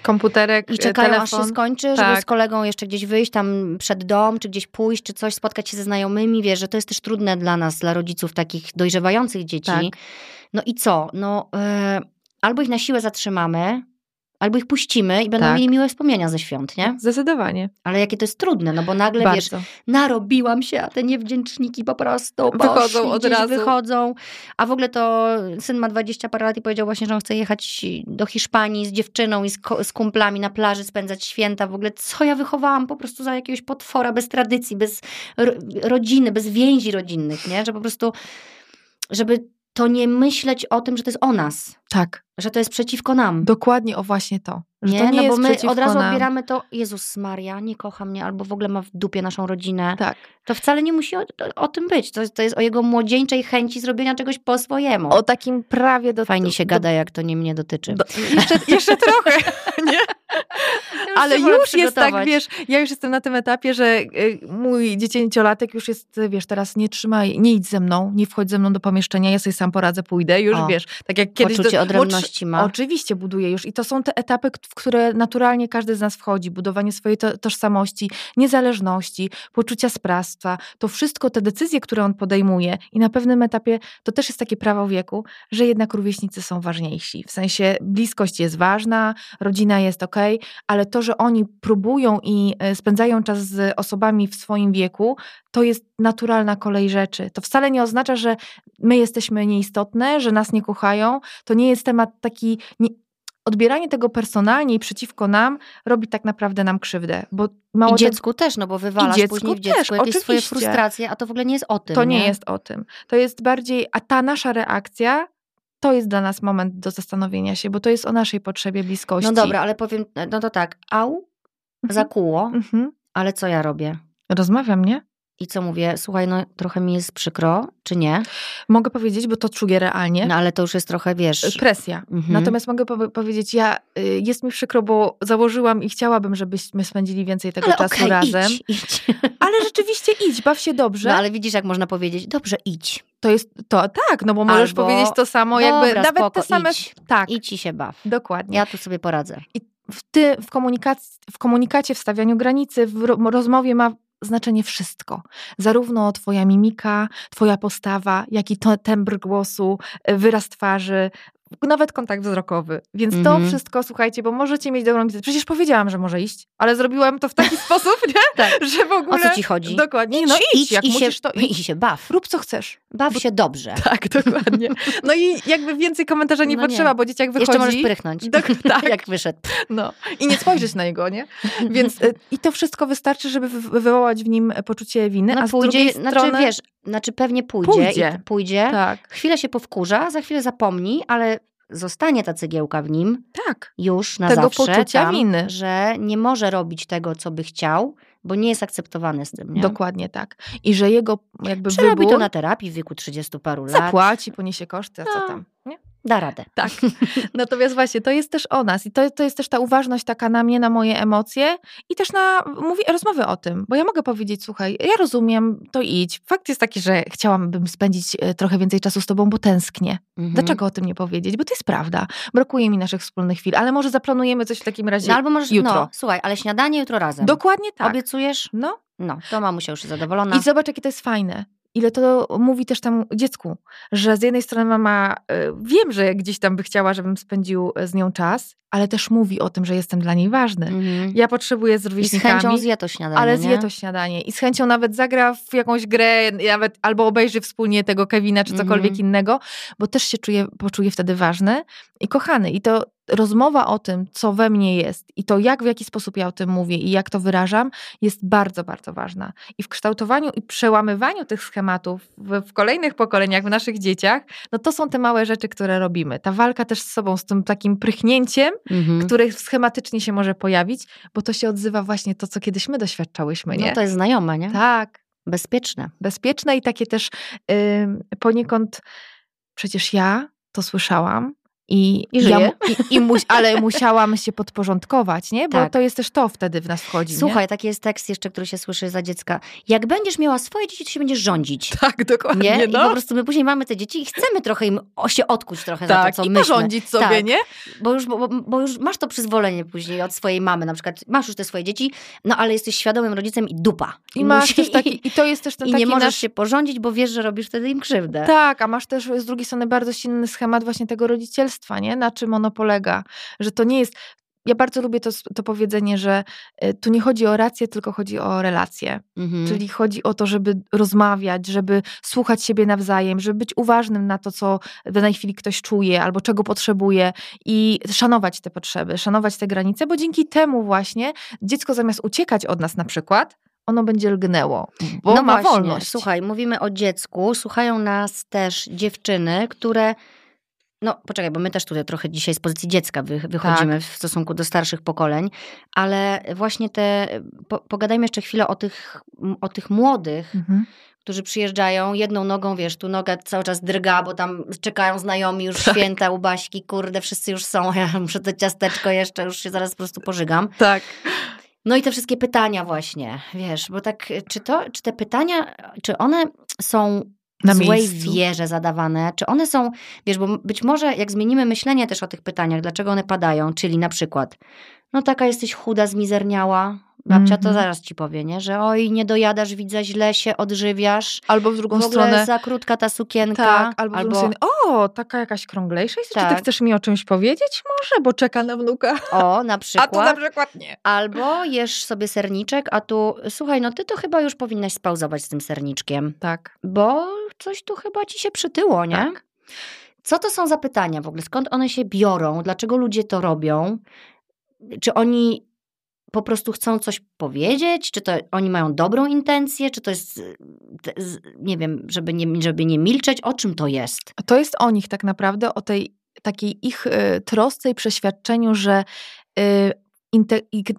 komputerek, i czekają telefon. aż się skończy, tak. żeby z kolegą jeszcze gdzieś wyjść tam przed dom, czy gdzieś pójść, czy coś, spotkać się ze znajomymi. Wiesz, że to jest też trudne dla nas, dla rodziców takich dojrzewających dzieci. Tak. No i co? No, y, albo ich na siłę zatrzymamy, Albo ich puścimy i będą tak. mieli miłe wspomnienia ze świąt, nie? Zdecydowanie. Ale jakie to jest trudne, no bo nagle, Bardzo. wiesz, narobiłam się, a te niewdzięczniki po prostu wychodzą od razu. wychodzą. A w ogóle to syn ma 20 parę lat i powiedział właśnie, że on chce jechać do Hiszpanii z dziewczyną i z, z kumplami na plaży, spędzać święta. W ogóle co ja wychowałam po prostu za jakiegoś potwora, bez tradycji, bez rodziny, bez więzi rodzinnych, nie? Że po prostu, żeby to nie myśleć o tym, że to jest o nas. Tak. Że to jest przeciwko nam. Dokładnie o właśnie to. Że nie, to nie no bo my od razu nam. odbieramy to, Jezus Maria, nie kocha mnie, albo w ogóle ma w dupie naszą rodzinę. Tak. To wcale nie musi o, o tym być. To, to jest o jego młodzieńczej chęci zrobienia czegoś po swojemu. O takim prawie do... Fajnie się do, gada, jak to nie mnie dotyczy. Do, jeszcze, jeszcze *laughs* trochę, nie? Ale już jest tak, wiesz, ja już jestem na tym etapie, że y, mój dziecięciolatek już jest, wiesz, teraz nie trzymaj, nie idź ze mną, nie wchodź ze mną do pomieszczenia, ja sobie sam poradzę, pójdę, już o, wiesz, tak jak kiedyś... Poczucie do, odrębności ma. Oczywiście buduje już i to są te etapy, w które naturalnie każdy z nas wchodzi, budowanie swojej to, tożsamości, niezależności, poczucia sprawstwa, to wszystko, te decyzje, które on podejmuje i na pewnym etapie to też jest takie prawo wieku, że jednak rówieśnicy są ważniejsi, w sensie bliskość jest ważna, rodzina jest ok, ale to, że oni próbują i e, spędzają czas z osobami w swoim wieku, to jest naturalna kolej rzeczy. To wcale nie oznacza, że my jesteśmy nieistotne, że nas nie kochają. To nie jest temat taki. Nie, odbieranie tego personalnie i przeciwko nam robi tak naprawdę nam krzywdę. Bo mało I dziecku te... też, no bo wywalasz I później w dziecku też, jakieś oczywiście. swoje frustracje, a to w ogóle nie jest o tym. To nie? nie jest o tym. To jest bardziej, a ta nasza reakcja to jest dla nas moment do zastanowienia się, bo to jest o naszej potrzebie bliskości. No dobra, ale powiem, no to tak, au, mhm. zakuło, mhm. ale co ja robię? Rozmawiam, nie? I co mówię, słuchaj, no trochę mi jest przykro, czy nie? Mogę powiedzieć, bo to czuję realnie. No ale to już jest trochę, wiesz... Presja. Mhm. Natomiast mogę po powiedzieć, ja, y, jest mi przykro, bo założyłam i chciałabym, żebyśmy spędzili więcej tego ale czasu okay, razem. Idź, idź. *laughs* Ale rzeczywiście idź, baw się dobrze. No ale widzisz, jak można powiedzieć, dobrze, idź. To jest, to tak, no bo możesz Albo, powiedzieć to samo, jakby dobra, nawet spoko, te same... Idź, tak. idź i się baw. Dokładnie. Ja tu sobie poradzę. I w, ty, w, komunikacji, w komunikacie, w stawianiu granicy, w rozmowie ma znaczenie wszystko. Zarówno twoja mimika, twoja postawa, jak i to, tembr głosu, wyraz twarzy, nawet kontakt wzrokowy. Więc mm -hmm. to wszystko, słuchajcie, bo możecie mieć dobrą wiedzę. Przecież powiedziałam, że może iść, ale zrobiłam to w taki *laughs* sposób, nie? tak. że w ogóle... O co ci chodzi? Dokładnie. No idź, idź jak i musisz, się, to idź. I się baw. Rób co chcesz. Baw bo... się dobrze. *laughs* Tak, dokładnie. *laughs* No i jakby więcej komentarza nie no potrzeba, nie. bo dzieciak wychodzi... Jeszcze możesz prychnąć, tak. jak wyszedł. No. I nie spojrzeć na niego, nie? Więc y, i to wszystko wystarczy, żeby wywołać w nim poczucie winy, no, a z pójdzie, drugiej znaczy, strony... wiesz, znaczy pewnie pójdzie, pójdzie. I pójdzie. Tak. Chwilę się powkurza, za chwilę zapomni, ale zostanie ta cygiełka w nim tak. już na tego zawsze, poczucia tam, winy. że nie może robić tego, co by chciał, bo nie jest akceptowany z tym. Nie? Dokładnie tak. I że jego jakby Przerobi wybór... to na terapii w wieku 30 paru lat. Zapłaci, poniesie koszty, a co no. tam. Nie? Da radę. Tak. *laughs* Natomiast właśnie to jest też o nas i to, to jest też ta uważność taka na mnie, na moje emocje i też na mówi, rozmowy o tym, bo ja mogę powiedzieć, słuchaj, ja rozumiem, to idź. Fakt jest taki, że chciałabym spędzić e, trochę więcej czasu z tobą, bo tęsknię. Mhm. Dlaczego o tym nie powiedzieć? Bo to jest prawda. Brakuje mi naszych wspólnych chwil, ale może zaplanujemy coś w takim razie no, albo możesz, jutro. No, słuchaj, ale śniadanie jutro razem. Dokładnie tak. Obiecujesz? No. No, to mamusia już zadowolona. I zobacz, jakie to jest fajne ile to mówi też temu dziecku, że z jednej strony mama, e, wiem, że gdzieś tam by chciała, żebym spędził e, z nią czas, ale też mówi o tym, że jestem dla niej ważny. Mhm. Ja potrzebuję z rówieśnikami. I z chęcią zje to śniadanie, Ale zje to śniadanie. I z chęcią nawet zagra w jakąś grę, nawet albo obejrzy wspólnie tego Kevina, czy cokolwiek mhm. innego, bo też się czuje, poczuje wtedy ważny i kochany. I to rozmowa o tym, co we mnie jest i to, jak w jaki sposób ja o tym mówię i jak to wyrażam, jest bardzo, bardzo ważna. I w kształtowaniu i przełamywaniu tych schematów w, w, kolejnych pokoleniach, w naszych dzieciach, no to są te małe rzeczy, które robimy. Ta walka też z sobą, z tym takim prychnięciem, mhm. które schematycznie się może pojawić, bo to się odzywa właśnie to, co kiedyś my doświadczałyśmy, nie? No to jest znajome, nie? Tak. Bezpieczne. Bezpieczne i takie też yy, poniekąd, przecież ja to słyszałam, i, I, ja, i, i muś, ale musiałam się podporządkować, nie? Bo tak. to jest też to wtedy w nas wchodzi. Słuchaj, nie? taki jest tekst jeszcze, który się słyszy za dziecka. Jak będziesz miała swoje dzieci, to się będziesz rządzić. *laughs* Tak, dokładnie. Nie? No. I po prostu my później mamy te dzieci i chcemy trochę im się odkuć trochę tak, za to, co i porządzić sobie, tak. nie? Bo już, bo, bo, już masz to przyzwolenie później od swojej mamy, na przykład masz już te swoje dzieci, no ale jesteś świadomym rodzicem i dupa. I, I masz też taki, *laughs* i to jest też ten I taki nie możesz nasz... się porządzić, bo wiesz, że robisz wtedy im krzywdę. Tak, a masz też z drugiej strony bardzo silny schemat właśnie tego rodzicielstwa, nie? Na czym ono polega, że to nie jest ja bardzo lubię to, to powiedzenie, że e, tu nie chodzi o rację, tylko chodzi o relacje. Mhm. Czyli chodzi o to, żeby rozmawiać, żeby słuchać siebie nawzajem, żeby być uważnym na to, co w danej chwili ktoś czuje albo czego potrzebuje i szanować te potrzeby, szanować te granice, bo dzięki temu właśnie dziecko zamiast uciekać od nas na przykład, ono będzie lgnęło, bo no ma właśnie, wolność. Słuchaj, mówimy o dziecku, słuchają nas też dziewczyny, które no, poczekaj, bo my też tutaj trochę dzisiaj z pozycji dziecka wy, wychodzimy tak. w stosunku do starszych pokoleń, ale właśnie te, po, pogadajmy jeszcze chwilę o tych, o tych młodych, mhm. którzy przyjeżdżają jedną nogą, wiesz, tu noga cały czas drga, bo tam czekają znajomi już tak. święta u Baśki, kurde, wszyscy już są, *laughs* ja muszę to ciasteczko jeszcze, już się zaraz po prostu pożygam. Tak. No i te wszystkie pytania właśnie, wiesz, bo tak, czy to, czy te pytania, czy one są na złej miejscu. wierze zadawane, czy one są, wiesz, bo być może jak zmienimy myślenie też o tych pytaniach, dlaczego one padają, czyli na przykład, no taka jesteś chuda, zmizerniała, Babcia to mhm. zaraz ci powie, nie? że oj, nie dojadasz, widzę, źle się odżywiasz. Albo w drugą w stronę. za krótka ta sukienka. Tak, albo, albo... Stronę, o, taka jakaś krąglejsza jest. Tak. Czy ty tak. chcesz mi o czymś powiedzieć? Może, bo czeka na wnuka. O, na przykład. *laughs* A tu na przykład nie. Albo jesz sobie serniczek, a tu, słuchaj, no ty to chyba już powinnaś spauzować z tym serniczkiem. Tak. Bo coś tu chyba ci się przytyło, nie? Tak. Co to są za pytania w ogóle? Skąd one się biorą? Dlaczego ludzie to robią? Czy oni po prostu chcą coś powiedzieć? Czy to oni mają dobrą intencję? Czy to jest, nie wiem, żeby nie, żeby nie milczeć? O czym to jest? To jest o nich tak naprawdę, o tej takiej ich y, trosce i przeświadczeniu, że y,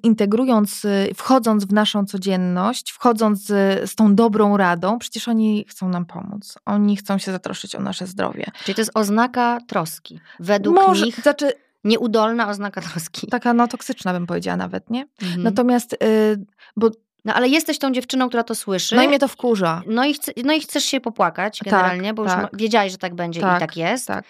integrując, y, wchodząc w naszą codzienność, wchodząc z tą dobrą radą, przecież oni chcą nam pomóc. Oni chcą się zatroszczyć o nasze zdrowie. Czyli to jest oznaka troski. Według Może, nich... Znaczy, Nieudolna oznaka *laughs* troski. Taka no toksyczna bym powiedziała nawet, nie? Mhm. Natomiast, yy, bo no ale jesteś tą dziewczyną, która to słyszy. No i mnie to wkurza. No i, chce, no i chcesz się popłakać tak, generalnie, tak, bo już tak. wiedziałeś, że tak będzie tak, i tak jest. Tak.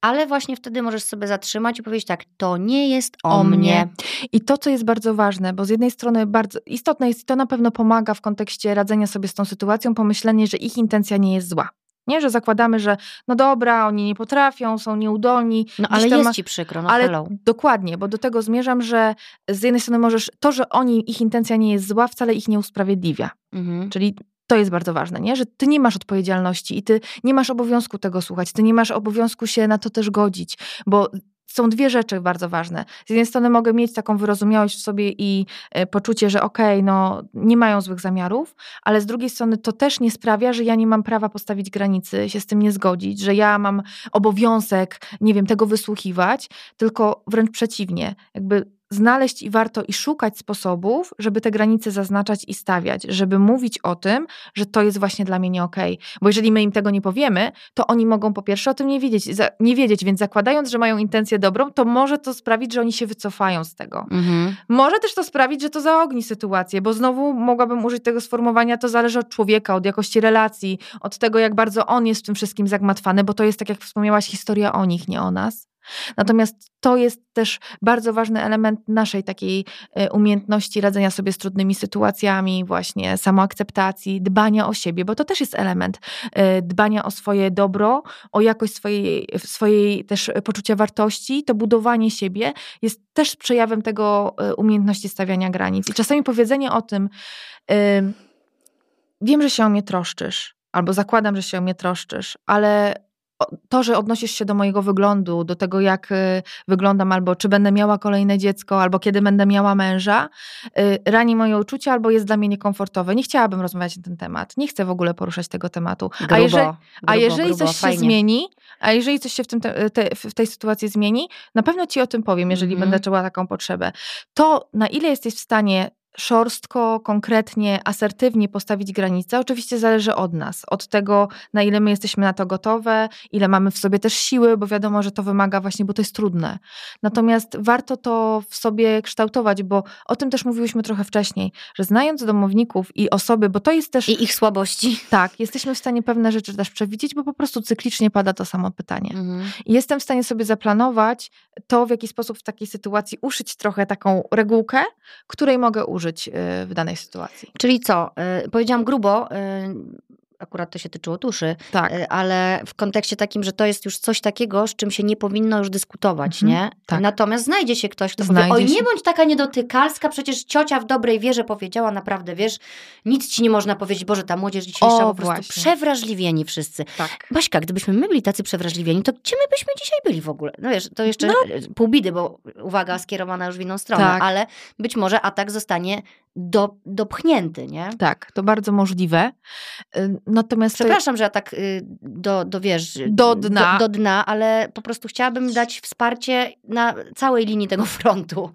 Ale właśnie wtedy możesz sobie zatrzymać i powiedzieć tak, to nie jest o, o mnie. mnie. I to, co jest bardzo ważne, bo z jednej strony bardzo istotne jest, i to na pewno pomaga w kontekście radzenia sobie z tą sytuacją, pomyślenie, że ich intencja nie jest zła. Nie, że zakładamy, że no dobra, oni nie potrafią, są nieudolni. No ale jest ma... ci przykro, no ale hello. Dokładnie, bo do tego zmierzam, że z jednej strony możesz, to, że oni, ich intencja nie jest zła, wcale ich nie usprawiedliwia. Mhm. Czyli to jest bardzo ważne, nie? że ty nie masz odpowiedzialności i ty nie masz obowiązku tego słuchać, ty nie masz obowiązku się na to też godzić, bo są dwie rzeczy bardzo ważne. Z jednej strony mogę mieć taką wyrozumiałość w sobie i e, poczucie, że okej, okay, no nie mają złych zamiarów, ale z drugiej strony to też nie sprawia, że ja nie mam prawa postawić granicy, się z tym nie zgodzić, że ja mam obowiązek, nie wiem, tego wysłuchiwać, tylko wręcz przeciwnie. Jakby znaleźć i warto i szukać sposobów, żeby te granice zaznaczać i stawiać, żeby mówić o tym, że to jest właśnie dla mnie nie okej. Okay. Bo jeżeli my im tego nie powiemy, to oni mogą po pierwsze o tym nie wiedzieć, nie wiedzieć, więc zakładając, że mają intencję dobrą, to może to sprawić, że oni się wycofają z tego. Mhm. Może też to sprawić, że to zaogni sytuację, bo znowu mogłabym użyć tego sformułowania, to zależy od człowieka, od jakości relacji, od tego, jak bardzo on jest w tym wszystkim zagmatwany, bo to jest, tak jak wspomniałaś, historia o nich, nie o nas. Natomiast to jest też bardzo ważny element naszej takiej e, umiejętności radzenia sobie z trudnymi sytuacjami, właśnie samoakceptacji, dbania o siebie, bo to też jest element e, dbania o swoje dobro, o jakość swojej, swojej też poczucia wartości. To budowanie siebie jest też przejawem tego e, umiejętności stawiania granic. I czasami powiedzenie o tym, wiem, że się o mnie troszczysz, albo zakładam, że się o mnie troszczysz, ale to, że odnosisz się do mojego wyglądu, do tego, jak y, wyglądam, albo czy będę miała kolejne dziecko, albo kiedy będę miała męża, y, rani moje uczucia, albo jest dla mnie niekomfortowe. Nie chciałabym rozmawiać na ten temat. Nie chcę w ogóle poruszać tego tematu. Grubo, a jeżeli, grubo, a jeżeli grubo, coś fajnie. się zmieni, a jeżeli coś się w, tym te, te, w tej sytuacji zmieni, na pewno ci o tym powiem, jeżeli mm. będę czuła taką potrzebę. To, na ile jesteś w stanie szorstko, konkretnie, asertywnie postawić granicę, oczywiście zależy od nas, od tego, na ile my jesteśmy na to gotowe, ile mamy w sobie też siły, bo wiadomo, że to wymaga właśnie, bo to jest trudne. Natomiast warto to w sobie kształtować, bo o tym też mówiłyśmy trochę wcześniej, że znając domowników i osoby, bo to jest też. I ich słabości. Tak, jesteśmy w stanie pewne rzeczy też przewidzieć, bo po prostu cyklicznie pada to samo pytanie. Mhm. I jestem w stanie sobie zaplanować to, w jaki sposób w takiej sytuacji uszyć trochę taką regułkę, której mogę użyć użyć y, w danej sytuacji. Czyli co? Y, powiedziałam grubo, y, akurat to się tyczyło tuszy, tak. E, ale w kontekście takim, że to jest już coś takiego, z czym się nie powinno już dyskutować, mhm, nie? Tak. Natomiast znajdzie się ktoś, kto znajdzie powie, oj, nie bądź taka niedotykalska, przecież ciocia w dobrej wierze powiedziała, naprawdę, wiesz, nic ci nie można powiedzieć, Boże, ta młodzież dzisiejsza o, po prostu właśnie. przewrażliwieni wszyscy. Tak. Baśka, gdybyśmy my byli tacy przewrażliwieni, to gdzie my byśmy dzisiaj byli w ogóle? No wiesz, to jeszcze no. pół bidy, bo uwaga skierowana już w inną stronę, tak. ale być może atak zostanie do, dopchnięty, nie? Tak, to bardzo możliwe. Y, natomiast Przepraszam, to... że ja tak y, do, do wiesz, do dna. Do, do, dna, ale po prostu chciałabym dać wsparcie na całej linii tego *laughs* frontu.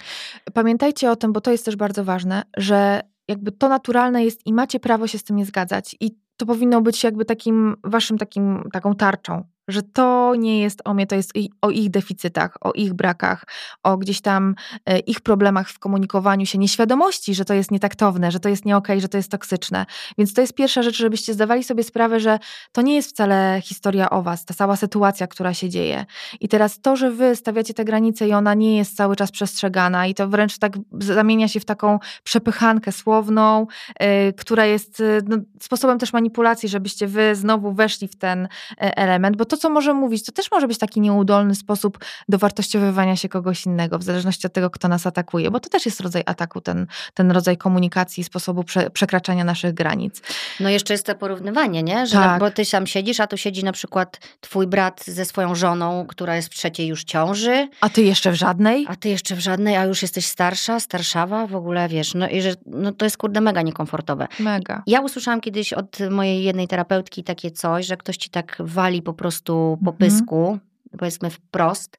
Pamiętajcie o tym, bo to jest też bardzo ważne, że jakby to naturalne jest i macie prawo się z tym nie zgadzać. I to powinno być jakby takim waszym takim, taką tarczą że to nie jest o mnie, to jest o ich deficytach, o ich brakach, o gdzieś tam e, ich problemach w komunikowaniu się, nieświadomości, że to jest nietaktowne, że to jest nie okej, okay, że to jest toksyczne. Więc to jest pierwsza rzecz, żebyście zdawali sobie sprawę, że to nie jest wcale historia o was, ta cała sytuacja, która się dzieje. I teraz to, że wy stawiacie te granice i ona nie jest cały czas przestrzegana i to wręcz tak zamienia się w taką przepychankę słowną, yy, która jest yy, no, sposobem też manipulacji, żebyście wy znowu weszli w ten element, bo to co może mówić, to też może być taki nieudolny sposób dowartościowywania się kogoś innego, w zależności od tego, kto nas atakuje, bo to też jest rodzaj ataku, ten, ten rodzaj komunikacji, sposobu prze, przekraczania naszych granic. No jeszcze jest to porównywanie, nie? Że tak. bo ty sam siedzisz, a tu siedzi na przykład twój brat ze swoją żoną, która jest w trzeciej już ciąży. A ty jeszcze w żadnej? A ty jeszcze w żadnej, a już jesteś starsza, starszawa, w ogóle wiesz, no i że no to jest kurde mega niekomfortowe. Mega. Ja usłyszałam kiedyś od mojej jednej terapeutki takie coś, że ktoś ci tak wali po prostu prostu mhm. pysku, powiedzmy wprost,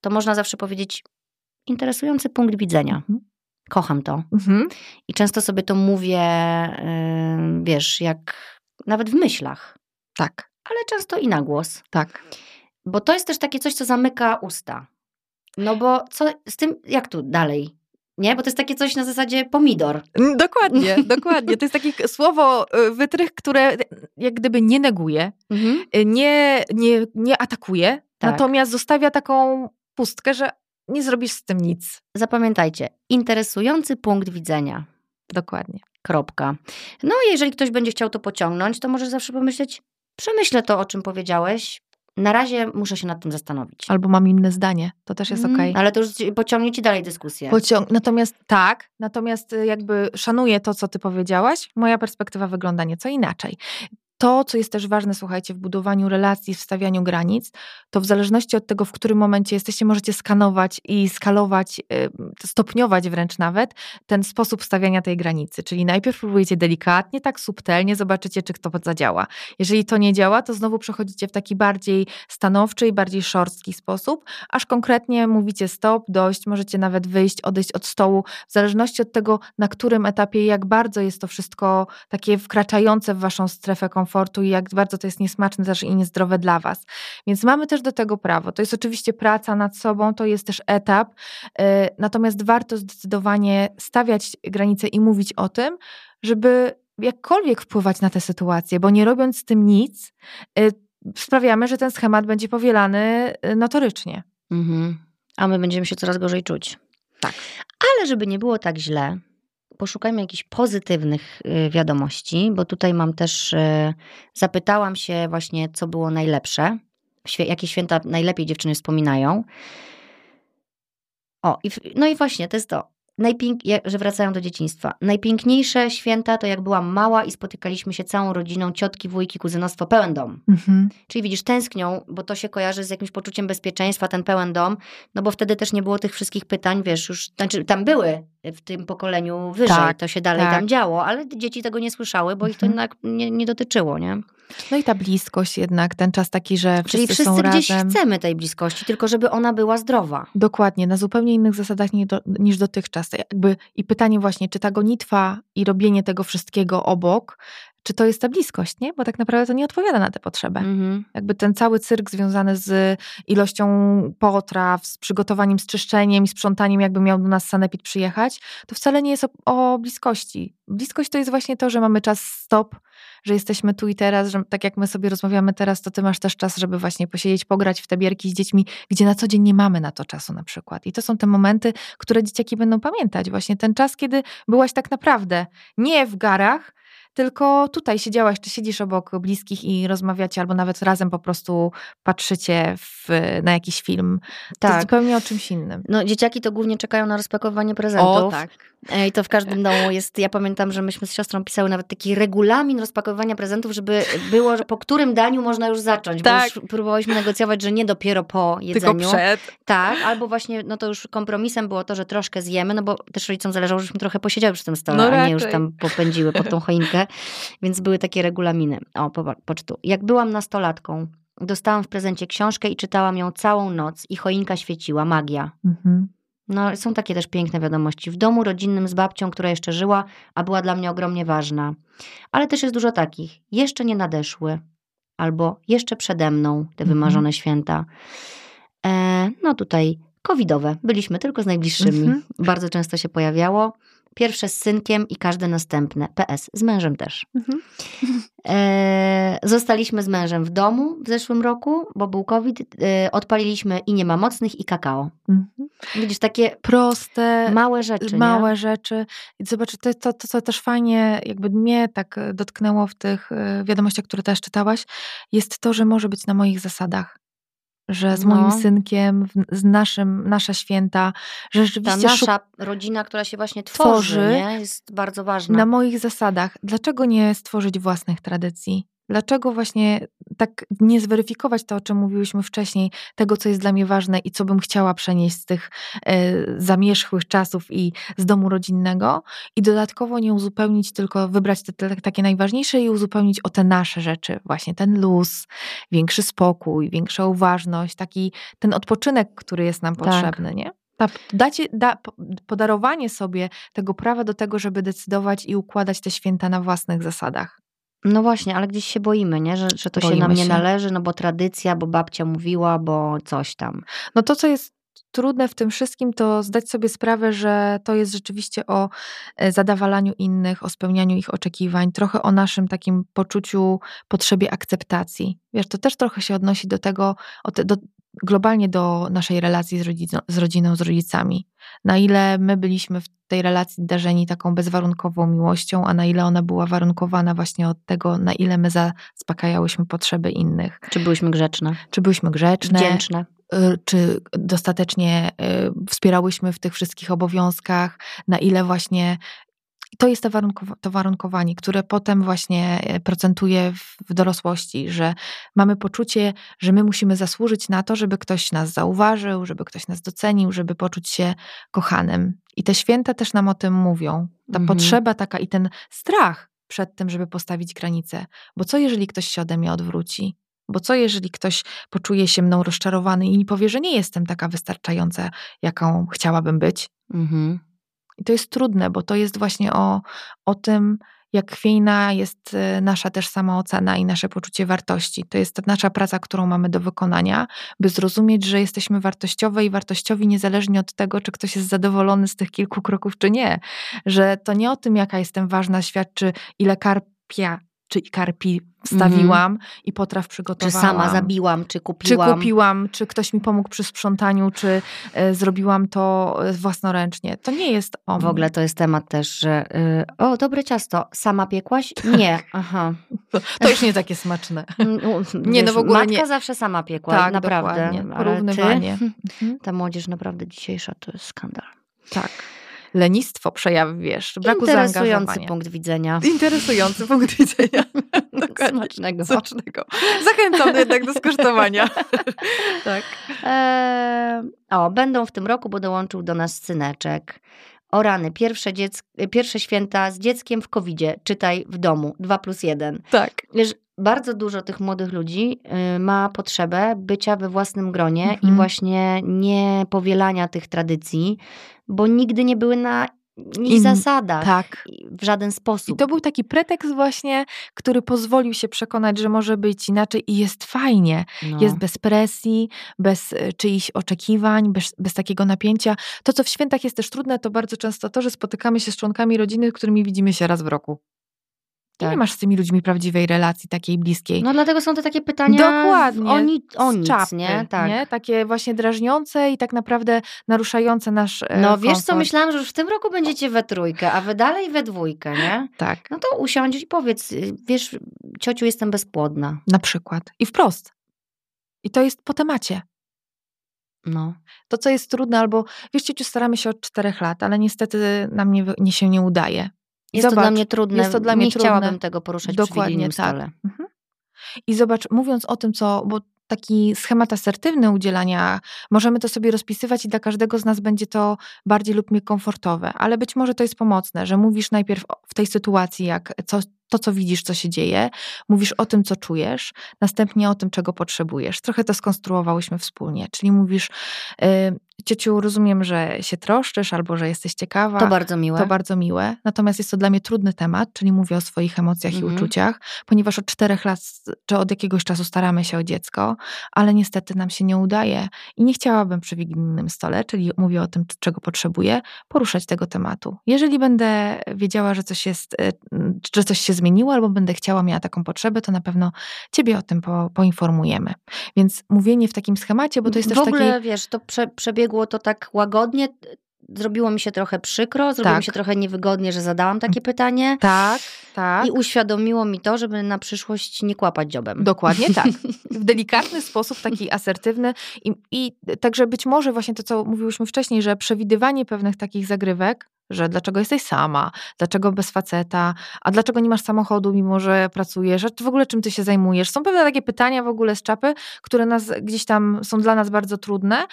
to można zawsze powiedzieć interesujący punkt widzenia. Mhm. Kocham to. Mhm. I często sobie to mówię, yy, wiesz, jak nawet w myślach. Tak. Ale często i na głos. Tak. Bo to jest też takie coś, co zamyka usta. No bo co z tym, jak tu dalej? Nie, bo to jest takie coś na zasadzie pomidor. Mm, dokładnie, *laughs* dokładnie. To jest takie słowo y, wytrych, które jak gdyby nie neguje, mhm. Y, nie, nie, nie atakuje, tak. natomiast zostawia taką pustkę, że nie zrobisz z tym nic. Zapamiętajcie, interesujący punkt widzenia. Dokładnie. Kropka. No, jeżeli ktoś będzie chciał to pociągnąć, to możesz zawsze pomyśleć, przemyślę to, o czym powiedziałeś, na razie muszę się nad tym zastanowić. Albo mam inne zdanie, to też jest mm, okej. Okay. Ale to już pociągnie ci dalej dyskusję. Pociąg natomiast tak, natomiast y, jakby szanuję to, co ty powiedziałaś. Moja perspektywa wygląda nieco inaczej. To, co jest też ważne, słuchajcie, w budowaniu relacji, w stawianiu granic, to w zależności od tego, w którym momencie jesteście, możecie skanować i skalować, stopniować wręcz nawet ten sposób stawiania tej granicy. Czyli najpierw próbujecie delikatnie, tak subtelnie, zobaczycie, czy to zadziała. Jeżeli to nie działa, to znowu przechodzicie w taki bardziej stanowczy i bardziej szorstki sposób, aż konkretnie mówicie stop, dość, możecie nawet wyjść, odejść od stołu, w zależności od tego, na którym etapie jak bardzo jest to wszystko takie wkraczające w waszą strefę komfortu i jak bardzo to jest niesmaczne też i niezdrowe dla was. Więc mamy też do tego prawo. To jest oczywiście praca nad sobą, to jest też etap, y, natomiast warto zdecydowanie stawiać granice i mówić o tym, żeby jakkolwiek wpływać na tę sytuację, bo nie robiąc z tym nic, y, sprawiamy, że ten schemat będzie powielany y, notorycznie. Mhm. A my będziemy się coraz gorzej czuć. Tak. Ale żeby nie było tak źle, poszukajmy jakichś pozytywnych y, wiadomości, bo tutaj mam też, y, zapytałam się właśnie, co było najlepsze, jakie święta najlepiej dziewczyny wspominają. O, i, no i właśnie, to jest to najpięk... że wracają do dzieciństwa. Najpiękniejsze święta to jak byłam mała i spotykaliśmy się całą rodziną, ciotki, wujki, kuzynostwo, pełen dom. Mhm. Czyli widzisz, tęsknią, bo to się kojarzy z jakimś poczuciem bezpieczeństwa, ten pełen dom, no bo wtedy też nie było tych wszystkich pytań, wiesz, już, znaczy tam były w tym pokoleniu wyżej, tak, to się dalej tak. tam działo, ale dzieci tego nie słyszały, bo mhm. ich to mhm. jednak nie, nie dotyczyło, nie? No i ta bliskość jednak, ten czas taki, że wszyscy, Czyli wszyscy są gdzieś razem. chcemy tej bliskości, tylko żeby ona była zdrowa. Dokładnie, na zupełnie innych zasadach niż dotychczas. Jakby, I pytanie właśnie, czy ta gonitwa i robienie tego wszystkiego obok, czy to jest ta bliskość, nie? Bo tak naprawdę to nie odpowiada na tę potrzebę. Mhm. Jakby ten cały cyrk związany z ilością potraw, z przygotowaniem, z czyszczeniem i sprzątaniem, jakby miał do nas sanepid przyjechać, to wcale nie jest o, o bliskości. Bliskość to jest właśnie to, że mamy czas stop, że jesteśmy tu i teraz, że tak jak my sobie rozmawiamy teraz, to ty masz też czas, żeby właśnie posiedzieć, pograć w te bierki z dziećmi, gdzie na co dzień nie mamy na to czasu na przykład. I to są te momenty, które dzieciaki będą pamiętać. Właśnie ten czas, kiedy byłaś tak naprawdę nie w garach, tylko tutaj siedziałaś, czy siedzisz obok bliskich i rozmawiacie, albo nawet razem po prostu patrzycie w, na jakiś film. To tak. zupełnie o czymś innym. No, dzieciaki to głównie czekają na rozpakowanie prezentów. O, tak. E, I to w każdym domu jest, ja pamiętam, że myśmy z siostrą pisały nawet taki regulamin rozpakowania prezentów, żeby było, że po którym daniu można już zacząć, tak. bo już próbowałyśmy negocjować, że nie dopiero po jedzeniu. Tylko przed. Tak, albo właśnie, no to już kompromisem było to, że troszkę zjemy, no bo też rodzicom zależało, żebyśmy trochę posiedziały przy tym stole, no a nie już tam popędziły pod tą choinkę, więc były takie regulaminy. O, popatrz tu. Jak byłam nastolatką, dostałam w prezencie książkę i czytałam ją całą noc i choinka świeciła, magia. Mhm. No, są takie też piękne wiadomości. W domu rodzinnym z babcią, która jeszcze żyła, a była dla mnie ogromnie ważna. Ale też jest dużo takich. Jeszcze nie nadeszły. Albo jeszcze przede mną te mhm. wymarzone święta. E, no tutaj covidowe. Byliśmy tylko z najbliższymi. Mhm. Bardzo często się pojawiało. Pierwsze z synkiem i każde następne. PS, z mężem też. Mhm. E, zostaliśmy z mężem w domu w zeszłym roku, bo był COVID. E, odpaliliśmy i nie ma mocnych i kakao. Mhm. Widzisz, takie proste, małe rzeczy. Małe nie? rzeczy. I zobacz, to, to, to, co też fajnie jakby mnie tak dotknęło w tych e, wiadomościach, które też czytałaś, jest to, że może być na moich zasadach że z moim no. synkiem, z naszym, nasza święta, że rzeczywiście... Ta nasza rodzina, która się właśnie tworzy, tworzy jest bardzo ważna. Na moich zasadach. Dlaczego nie stworzyć własnych tradycji? Dlaczego właśnie tak nie zweryfikować to, o czym mówiłyśmy wcześniej, tego, co jest dla mnie ważne i co bym chciała przenieść z tych e, zamierzchłych czasów i z domu rodzinnego, i dodatkowo nie uzupełnić, tylko wybrać te, te takie najważniejsze i uzupełnić o te nasze rzeczy, właśnie ten luz, większy spokój, większa uważność, taki ten odpoczynek, który jest nam tak. potrzebny, nie? Dacie, da, podarowanie sobie tego prawa do tego, żeby decydować i układać te święta na własnych zasadach. No właśnie, ale gdzieś się boimy, nie? Że, że to boimy się nam nie się. należy, no bo tradycja, bo babcia mówiła, bo coś tam. No to, co jest trudne w tym wszystkim, to zdać sobie sprawę, że to jest rzeczywiście o e, zadawalaniu innych, o spełnianiu ich oczekiwań, trochę o naszym takim poczuciu, potrzebie akceptacji. Wiesz, to też trochę się odnosi do tego, do, globalnie do naszej relacji z, rodziną, z rodziną, z rodzicami. Na ile my byliśmy w tej relacji darzeni taką bezwarunkową miłością, a na ile ona była warunkowana właśnie od tego, na ile my zaspokajałyśmy potrzeby innych. Czy byłyśmy grzeczne? Czy byłyśmy grzeczne? Wdzięczne y, czy dostatecznie y, wspierałyśmy w tych wszystkich obowiązkach, na ile właśnie to jest to, warunkow- to warunkowanie, które potem właśnie e, procentuje w, w dorosłości, że mamy poczucie, że my musimy zasłużyć na to, żeby ktoś nas zauważył, żeby ktoś nas docenił, żeby poczuć się kochanym. I te święta też nam o tym mówią. Ta Mhm. potrzeba taka i ten strach przed tym, żeby postawić granicę. Bo co jeżeli ktoś się ode mnie odwróci? Bo co jeżeli ktoś poczuje się mną rozczarowany i powie, że nie jestem taka wystarczająca, jaką chciałabym być? Mhm. I to jest trudne, bo to jest właśnie o, o tym, jak chwiejna jest e, nasza też samoocena i nasze poczucie wartości. To jest ta nasza praca, którą mamy do wykonania, by zrozumieć, że jesteśmy wartościowe i wartościowi niezależnie od tego, czy ktoś jest zadowolony z tych kilku kroków, czy nie. Że to nie o tym, jaka jestem ważna, świadczy ile karpia czy karpi wstawiłam i potraw Czy przygotowałam. sama zabiłam, czy Czy kupiłam. kupiłam, czy ktoś mi pomógł przy sprzątaniu, czy e, zrobiłam to e, własnoręcznie. To nie jest o W ogóle to jest temat też, że y, o, dobre ciasto, sama piekłaś? *laughs* Nie, aha. To, to już nie takie smaczne. *laughs* Mm, *laughs* Nie, no w ogóle Matka nie. zawsze sama piekła, Tak, naprawdę. dokładnie. Porównywanie. Ty, Mhm. ta młodzież naprawdę dzisiejsza to jest skandal. Tak. Lenistwo przejaw, wiesz, braku Interesujący punkt widzenia. Interesujący punkt widzenia. *laughs* Smacznego. Smacznego. Zachęcam jednak do skosztowania. *laughs* tak. Eee, o, będą w tym roku, bo dołączył do nas syneczek. O rany, pierwsze, dziec- pierwsze święta z dzieckiem w covid czytaj w domu, 2 plus 1. Tak. Wiesz, bardzo dużo tych młodych ludzi y, ma potrzebę bycia we własnym gronie Mhm. i właśnie nie powielania tych tradycji, bo nigdy nie były na ich In- zasadach Tak. w żaden sposób. I to był taki pretekst właśnie, który pozwolił się przekonać, że może być inaczej i jest fajnie. No. Jest bez presji, bez e, czyichś oczekiwań, bez, bez takiego napięcia. To, co w świętach jest też trudne, to bardzo często to, że spotykamy się z członkami rodziny, z którymi widzimy się raz w roku. Tak. nie masz z tymi ludźmi prawdziwej relacji, takiej bliskiej. No dlatego są to takie pytania Dokładnie. o, ni- o nic, czapy, nie? Tak. nie? Takie właśnie drażniące i tak naprawdę naruszające nasz e, No wiesz co, komfort. myślałam, że już w tym roku będziecie we trójkę, a wy dalej we dwójkę, nie? Tak, No to usiądź i powiedz, y, wiesz, ciociu, jestem bezpłodna. na przykład. I wprost. I to jest po temacie. No. To, co jest trudne, albo wiesz, ciociu, staramy się od czterech lat, ale niestety nam nie, nie się nie udaje. Jest to Zobacz, dla mnie trudne. jest to dla mnie nie chciałabym trudne. tego poruszać przy Dokładnie wigilijnym tak. stole. Mhm. I zobacz, mówiąc o tym, co, bo taki schemat asertywny udzielania, możemy to sobie rozpisywać i dla każdego z nas będzie to bardziej lub mniej komfortowe, ale być może to jest pomocne, że mówisz najpierw w tej sytuacji, jak co, to, co widzisz, co się dzieje, mówisz o tym, co czujesz, następnie o tym, czego potrzebujesz. Trochę to skonstruowałyśmy wspólnie, czyli mówisz, y, ciociu, rozumiem, że się troszczysz albo że jesteś ciekawa. To bardzo miłe. To bardzo miłe. Natomiast jest to dla mnie trudny temat, czyli mówię o swoich emocjach Mhm. i uczuciach, ponieważ od czterech lat czy od jakiegoś czasu staramy się o dziecko, ale niestety nam się nie udaje i nie chciałabym przy wigilijnym stole, czyli mówię o tym, czego potrzebuję, poruszać tego tematu. Jeżeli będę wiedziała, że coś jest, y, że coś się zmieniło, albo będę chciała, miała taką potrzebę, to na pewno ciebie o tym po, poinformujemy. Więc mówienie w takim schemacie, bo to jest w też ogóle, taki... wiesz, to prze, przebiegło to tak łagodnie. Zrobiło mi się trochę przykro, zrobiło Tak. mi się trochę niewygodnie, że zadałam takie pytanie. Tak, tak. I uświadomiło mi to, żeby na przyszłość nie kłapać dziobem. Dokładnie *laughs* tak. W delikatny sposób, taki asertywny. I, I także być może właśnie to, co mówiłyśmy wcześniej, że przewidywanie pewnych takich zagrywek, że dlaczego jesteś sama, dlaczego bez faceta, a dlaczego nie masz samochodu, mimo że pracujesz, a w ogóle czym ty się zajmujesz. Są pewne takie pytania w ogóle z czapy, które nas gdzieś tam są dla nas bardzo trudne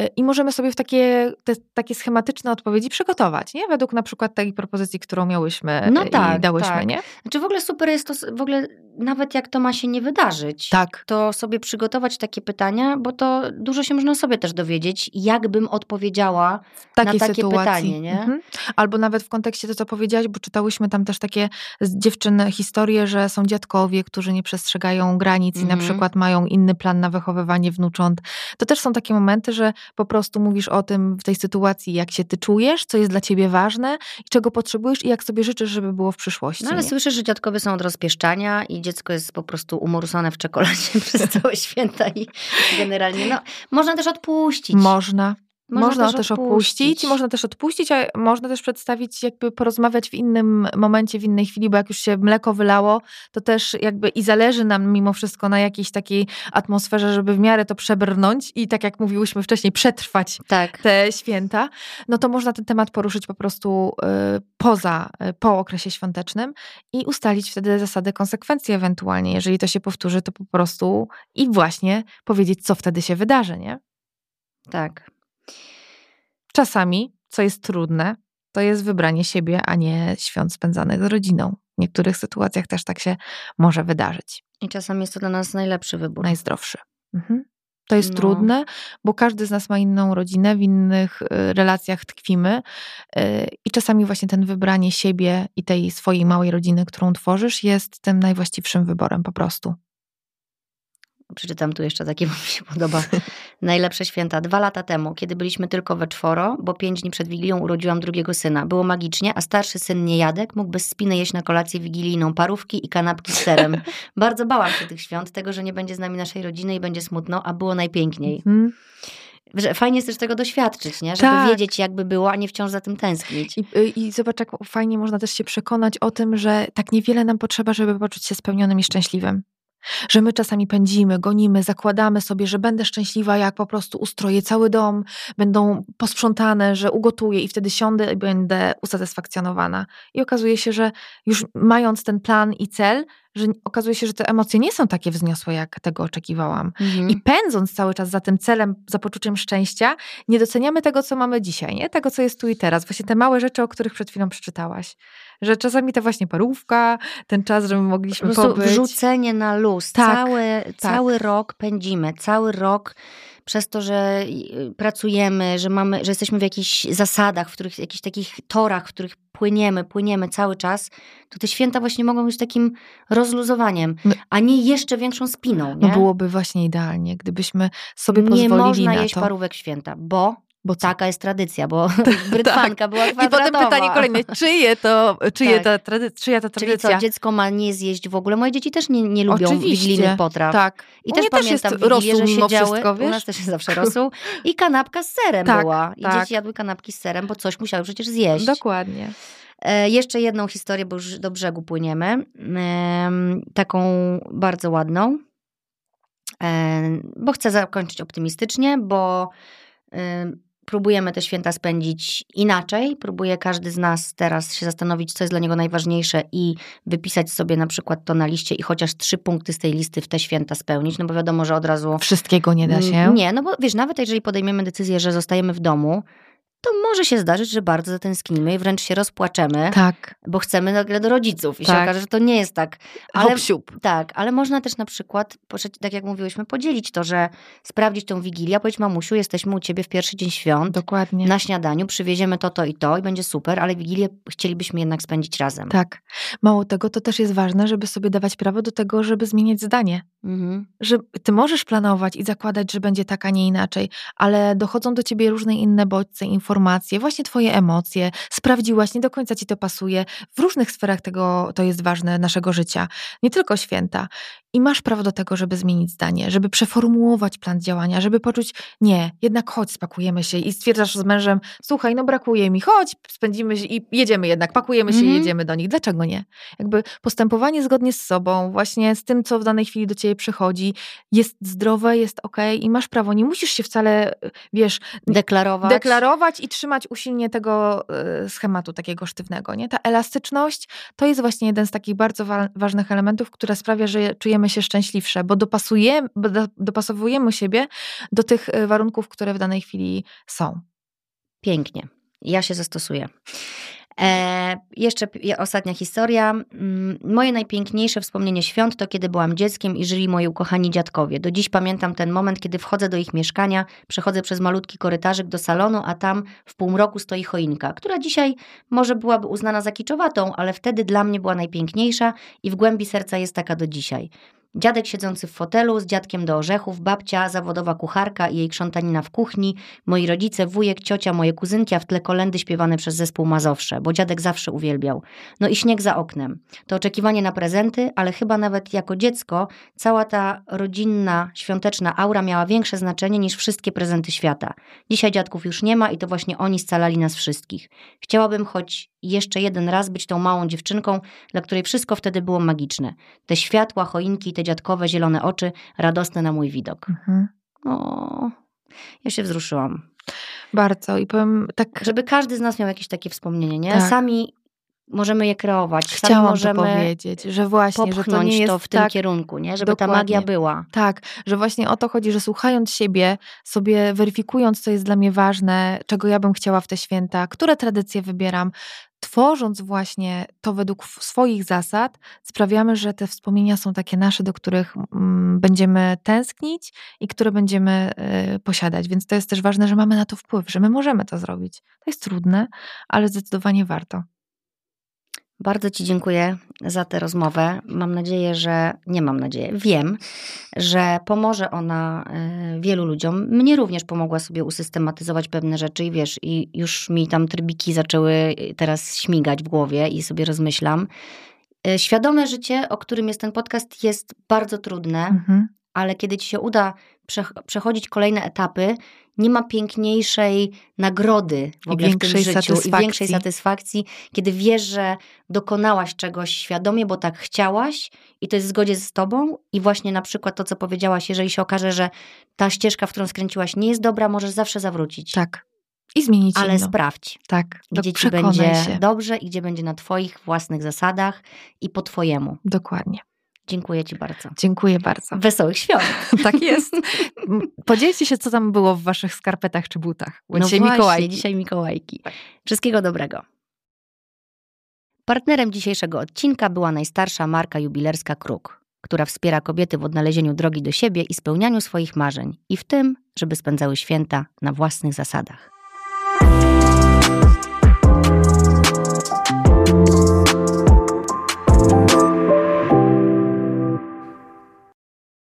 y, i możemy sobie w takie, te, takie schematyczne odpowiedzi przygotować, nie? Według na przykład tej propozycji, którą miałyśmy No y, tak, i dałyśmy, tak. nie? Znaczy w ogóle super jest to, w ogóle nawet jak to ma się nie wydarzyć. Tak. to sobie przygotować takie pytania, bo to dużo się można sobie też dowiedzieć, jak bym odpowiedziała. takiej takie sytuacji. pytanie, nie? Mhm. Albo nawet w kontekście to, co powiedziałaś, bo czytałyśmy tam też takie z dziewczyn historie, że są dziadkowie, którzy nie przestrzegają granic i na Mhm. przykład mają inny plan na wychowywanie wnucząt. To też są takie momenty, że po prostu mówisz o tym w tej sytuacji, jak się ty czujesz, co jest dla ciebie ważne i czego potrzebujesz i jak sobie życzysz, żeby było w przyszłości. No ale nie? słyszę, że dziadkowie są od rozpieszczania i dziecko jest po prostu umorsone w czekoladzie *laughs* przez całe *laughs* święta i generalnie, no, można też odpuścić. Można. Można, można też, też opuścić. Można też odpuścić, a można też przedstawić, jakby porozmawiać w innym momencie, w innej chwili, bo jak już się mleko wylało, to też jakby i zależy nam mimo wszystko na jakiejś takiej atmosferze, żeby w miarę to przebrnąć i tak jak mówiłyśmy wcześniej, przetrwać tak. te święta, no to można ten temat poruszyć po prostu y, poza, y, po okresie świątecznym i ustalić wtedy zasady konsekwencji ewentualnie. Jeżeli to się powtórzy, to po prostu i właśnie powiedzieć, co wtedy się wydarzy, nie? Tak. Czasami, co jest trudne, to jest wybranie siebie, a nie świąt spędzanych z rodziną. W niektórych sytuacjach też tak się może wydarzyć. I czasami jest to dla nas najlepszy wybór. Najzdrowszy. Mhm. To jest no. trudne, bo każdy z nas ma inną rodzinę, w innych y, relacjach tkwimy y, i czasami właśnie ten wybranie siebie i tej swojej małej rodziny, którą tworzysz, jest tym najwłaściwszym wyborem po prostu. Przeczytam tu jeszcze takie, bo *laughs* mi się podoba. Najlepsze święta. Dwa lata temu, kiedy byliśmy tylko we czworo, bo pięć dni przed Wigilią urodziłam drugiego syna. Było magicznie, a starszy syn Niejadek mógł bez spiny jeść na kolację wigilijną parówki i kanapki z serem. *laughs* Bardzo bałam się tych świąt, tego, że nie będzie z nami naszej rodziny i będzie smutno, a było najpiękniej. Hmm. Że fajnie jest też tego doświadczyć, nie? żeby tak. wiedzieć, jakby było, a nie wciąż za tym tęsknić. I, y, I zobacz, jak fajnie można też się przekonać o tym, że tak niewiele nam potrzeba, żeby poczuć się spełnionym i szczęśliwym. Że my czasami pędzimy, gonimy, zakładamy sobie, że będę szczęśliwa, jak po prostu ustroję cały dom, będą posprzątane, że ugotuję i wtedy siądę i będę usatysfakcjonowana. I okazuje się, że już mając ten plan i cel, że okazuje się, że te emocje nie są takie wzniosłe, jak tego oczekiwałam. Mhm. I pędząc cały czas za tym celem, za poczuciem szczęścia, nie doceniamy tego, co mamy dzisiaj, nie? Tego, co jest tu i teraz. Właśnie te małe rzeczy, o których przed chwilą przeczytałaś. Że czasami ta właśnie parówka, ten czas, że my mogliśmy po pobyć. Wrzucenie na luz. Tak, cały, tak. cały rok pędzimy, cały rok przez to, że y, pracujemy, że mamy, że jesteśmy w jakichś zasadach, w których, jakichś takich torach, w których płyniemy, płyniemy cały czas, to te święta właśnie mogą być takim rozluzowaniem, no, a nie jeszcze większą spiną. No nie? No byłoby właśnie idealnie, gdybyśmy sobie pozwolili na to. Nie można jeść parówek święta, bo bo taka jest tradycja, bo *laughs* brytwanka tak. była kwadratowa. I potem pytanie kolejne, czyje to, *laughs* czyje tak. ta, tradycja, czyja ta tradycja? Czyli co, dziecko ma nie zjeść w ogóle? Moje dzieci też nie, nie lubią Oczywiście. wigilijnych potraw. Tak. I też pamiętam też Wigilię, że siedziały, u nas też jest zawsze rosół, *laughs* i kanapka z serem tak, była. I tak. dzieci jadły kanapki z serem, bo coś musiały przecież zjeść. Dokładnie. E, jeszcze jedną historię, bo już do brzegu płyniemy. E, taką bardzo ładną. E, bo chcę zakończyć optymistycznie, bo próbujemy te święta spędzić inaczej. Próbuje każdy z nas teraz się zastanowić, co jest dla niego najważniejsze i wypisać sobie na przykład to na liście i chociaż trzy punkty z tej listy w te święta spełnić, no bo wiadomo, że od razu... Wszystkiego nie da się. Nie, no bo wiesz, nawet jeżeli podejmiemy decyzję, że zostajemy w domu, to może się zdarzyć, że bardzo zatęsknimy i wręcz się rozpłaczemy, tak. bo chcemy nagle do rodziców i tak. się okaże, że to nie jest tak. Ale, Hop, tak, ale można też na przykład, tak jak mówiłyśmy, podzielić to, że sprawdzić tą wigilię, powiedzieć mamusiu, jesteśmy u ciebie w pierwszy dzień świąt, Dokładnie. na śniadaniu, przywieziemy to, to i to i będzie super, ale wigilię chcielibyśmy jednak spędzić razem. Tak. Mało tego, to też jest ważne, żeby sobie dawać prawo do tego, żeby zmieniać zdanie. Mhm. Że ty możesz planować i zakładać, że będzie tak, a nie inaczej, ale dochodzą do ciebie różne inne bodźce, informacje, informacje, właśnie Twoje emocje, sprawdziłaś, nie do końca Ci to pasuje. W różnych sferach tego to jest ważne naszego życia, nie tylko święta. I masz prawo do tego, żeby zmienić zdanie, żeby przeformułować plan działania, żeby poczuć, nie, jednak chodź, spakujemy się i stwierdzasz z mężem, słuchaj, no brakuje mi, chodź, spędzimy się i jedziemy jednak, pakujemy się mm -hmm. i mhm. jedziemy do nich. Dlaczego nie? Jakby postępowanie zgodnie z sobą, właśnie z tym, co w danej chwili do ciebie przychodzi, jest zdrowe, jest ok i masz prawo. Nie musisz się wcale, wiesz, deklarować, deklarować i trzymać usilnie tego e, schematu takiego sztywnego. Nie? Ta elastyczność to jest właśnie jeden z takich bardzo wa ważnych elementów, które sprawia, że czujemy się szczęśliwsze, bo dopasujemy, bo dopasowujemy siebie do tych e, warunków, które w danej chwili są. Pięknie. Ja się zastosuję. E, jeszcze ostatnia historia. Mm, moje najpiękniejsze wspomnienie świąt to kiedy byłam dzieckiem i żyli moi ukochani dziadkowie. Do dziś pamiętam ten moment, kiedy wchodzę do ich mieszkania, przechodzę przez malutki korytarzyk do salonu, a tam w półmroku stoi choinka, która dzisiaj może byłaby uznana za kiczowatą, ale wtedy dla mnie była najpiękniejsza i w głębi serca jest taka do dzisiaj. Dziadek siedzący w fotelu z dziadkiem do orzechów, babcia, zawodowa kucharka i jej krzątanina w kuchni, moi rodzice, wujek, ciocia, moje kuzynki, a w tle kolendy śpiewane przez zespół Mazowsze, bo dziadek zawsze uwielbiał. No i śnieg za oknem. To oczekiwanie na prezenty, ale chyba nawet jako dziecko cała ta rodzinna, świąteczna aura miała większe znaczenie niż wszystkie prezenty świata. Dzisiaj dziadków już nie ma i to właśnie oni scalali nas wszystkich. Chciałabym choć jeszcze jeden raz być tą małą dziewczynką, dla której wszystko wtedy było magiczne. Te światła, choinki, te dziadkowe, zielone oczy, radosne na mój widok. Mhm. O, ja się wzruszyłam. Bardzo i powiem tak. Żeby każdy z nas miał jakieś takie wspomnienie, nie? Tak. Sami możemy je kreować. Chciałam Sami możemy to powiedzieć, że właśnie, że to nie jest to w tym tak, kierunku, nie? żeby dokładnie. ta magia była. Tak, że właśnie o to chodzi, że słuchając siebie, sobie weryfikując, co jest dla mnie ważne, czego ja bym chciała w te święta, które tradycje wybieram, tworząc właśnie to według swoich zasad, sprawiamy, że te wspomnienia są takie nasze, do których mm, będziemy tęsknić i które będziemy y, posiadać. Więc to jest też ważne, że mamy na to wpływ, że my możemy to zrobić. To jest trudne, ale zdecydowanie warto. Bardzo Ci dziękuję za tę rozmowę. Mam nadzieję, że nie mam nadzieję, wiem, że pomoże ona e, wielu ludziom. Mnie również pomogła sobie usystematyzować pewne rzeczy i wiesz, i już mi tam trybiki zaczęły teraz śmigać w głowie i sobie rozmyślam. E, świadome życie, o którym jest ten podcast, jest bardzo trudne, mhm. ale kiedy Ci się uda przechodzić kolejne etapy, nie ma piękniejszej nagrody w ogóle w tym życiu i większej satysfakcji, kiedy wiesz, że dokonałaś czegoś świadomie, bo tak chciałaś i to jest w zgodzie z tobą i właśnie na przykład to, co powiedziałaś, jeżeli się okaże, że ta ścieżka, w którą skręciłaś nie jest dobra, możesz zawsze zawrócić. Tak. I zmienić Ale inną. sprawdź. Tak. Gdzie ci będzie się. dobrze i gdzie będzie na twoich własnych zasadach i po twojemu. Dokładnie. Dziękuję Ci bardzo. Dziękuję bardzo. Wesołych świąt. *laughs* tak jest. *laughs* Podzielcie się, co tam było w Waszych skarpetach czy butach. Bo no dzisiaj właśnie, Mikołajki. dzisiaj Mikołajki. Tak. Wszystkiego dobrego. Partnerem dzisiejszego odcinka była najstarsza marka jubilerska Kruk, która wspiera kobiety w odnalezieniu drogi do siebie i spełnianiu swoich marzeń, i w tym, żeby spędzały święta na własnych zasadach.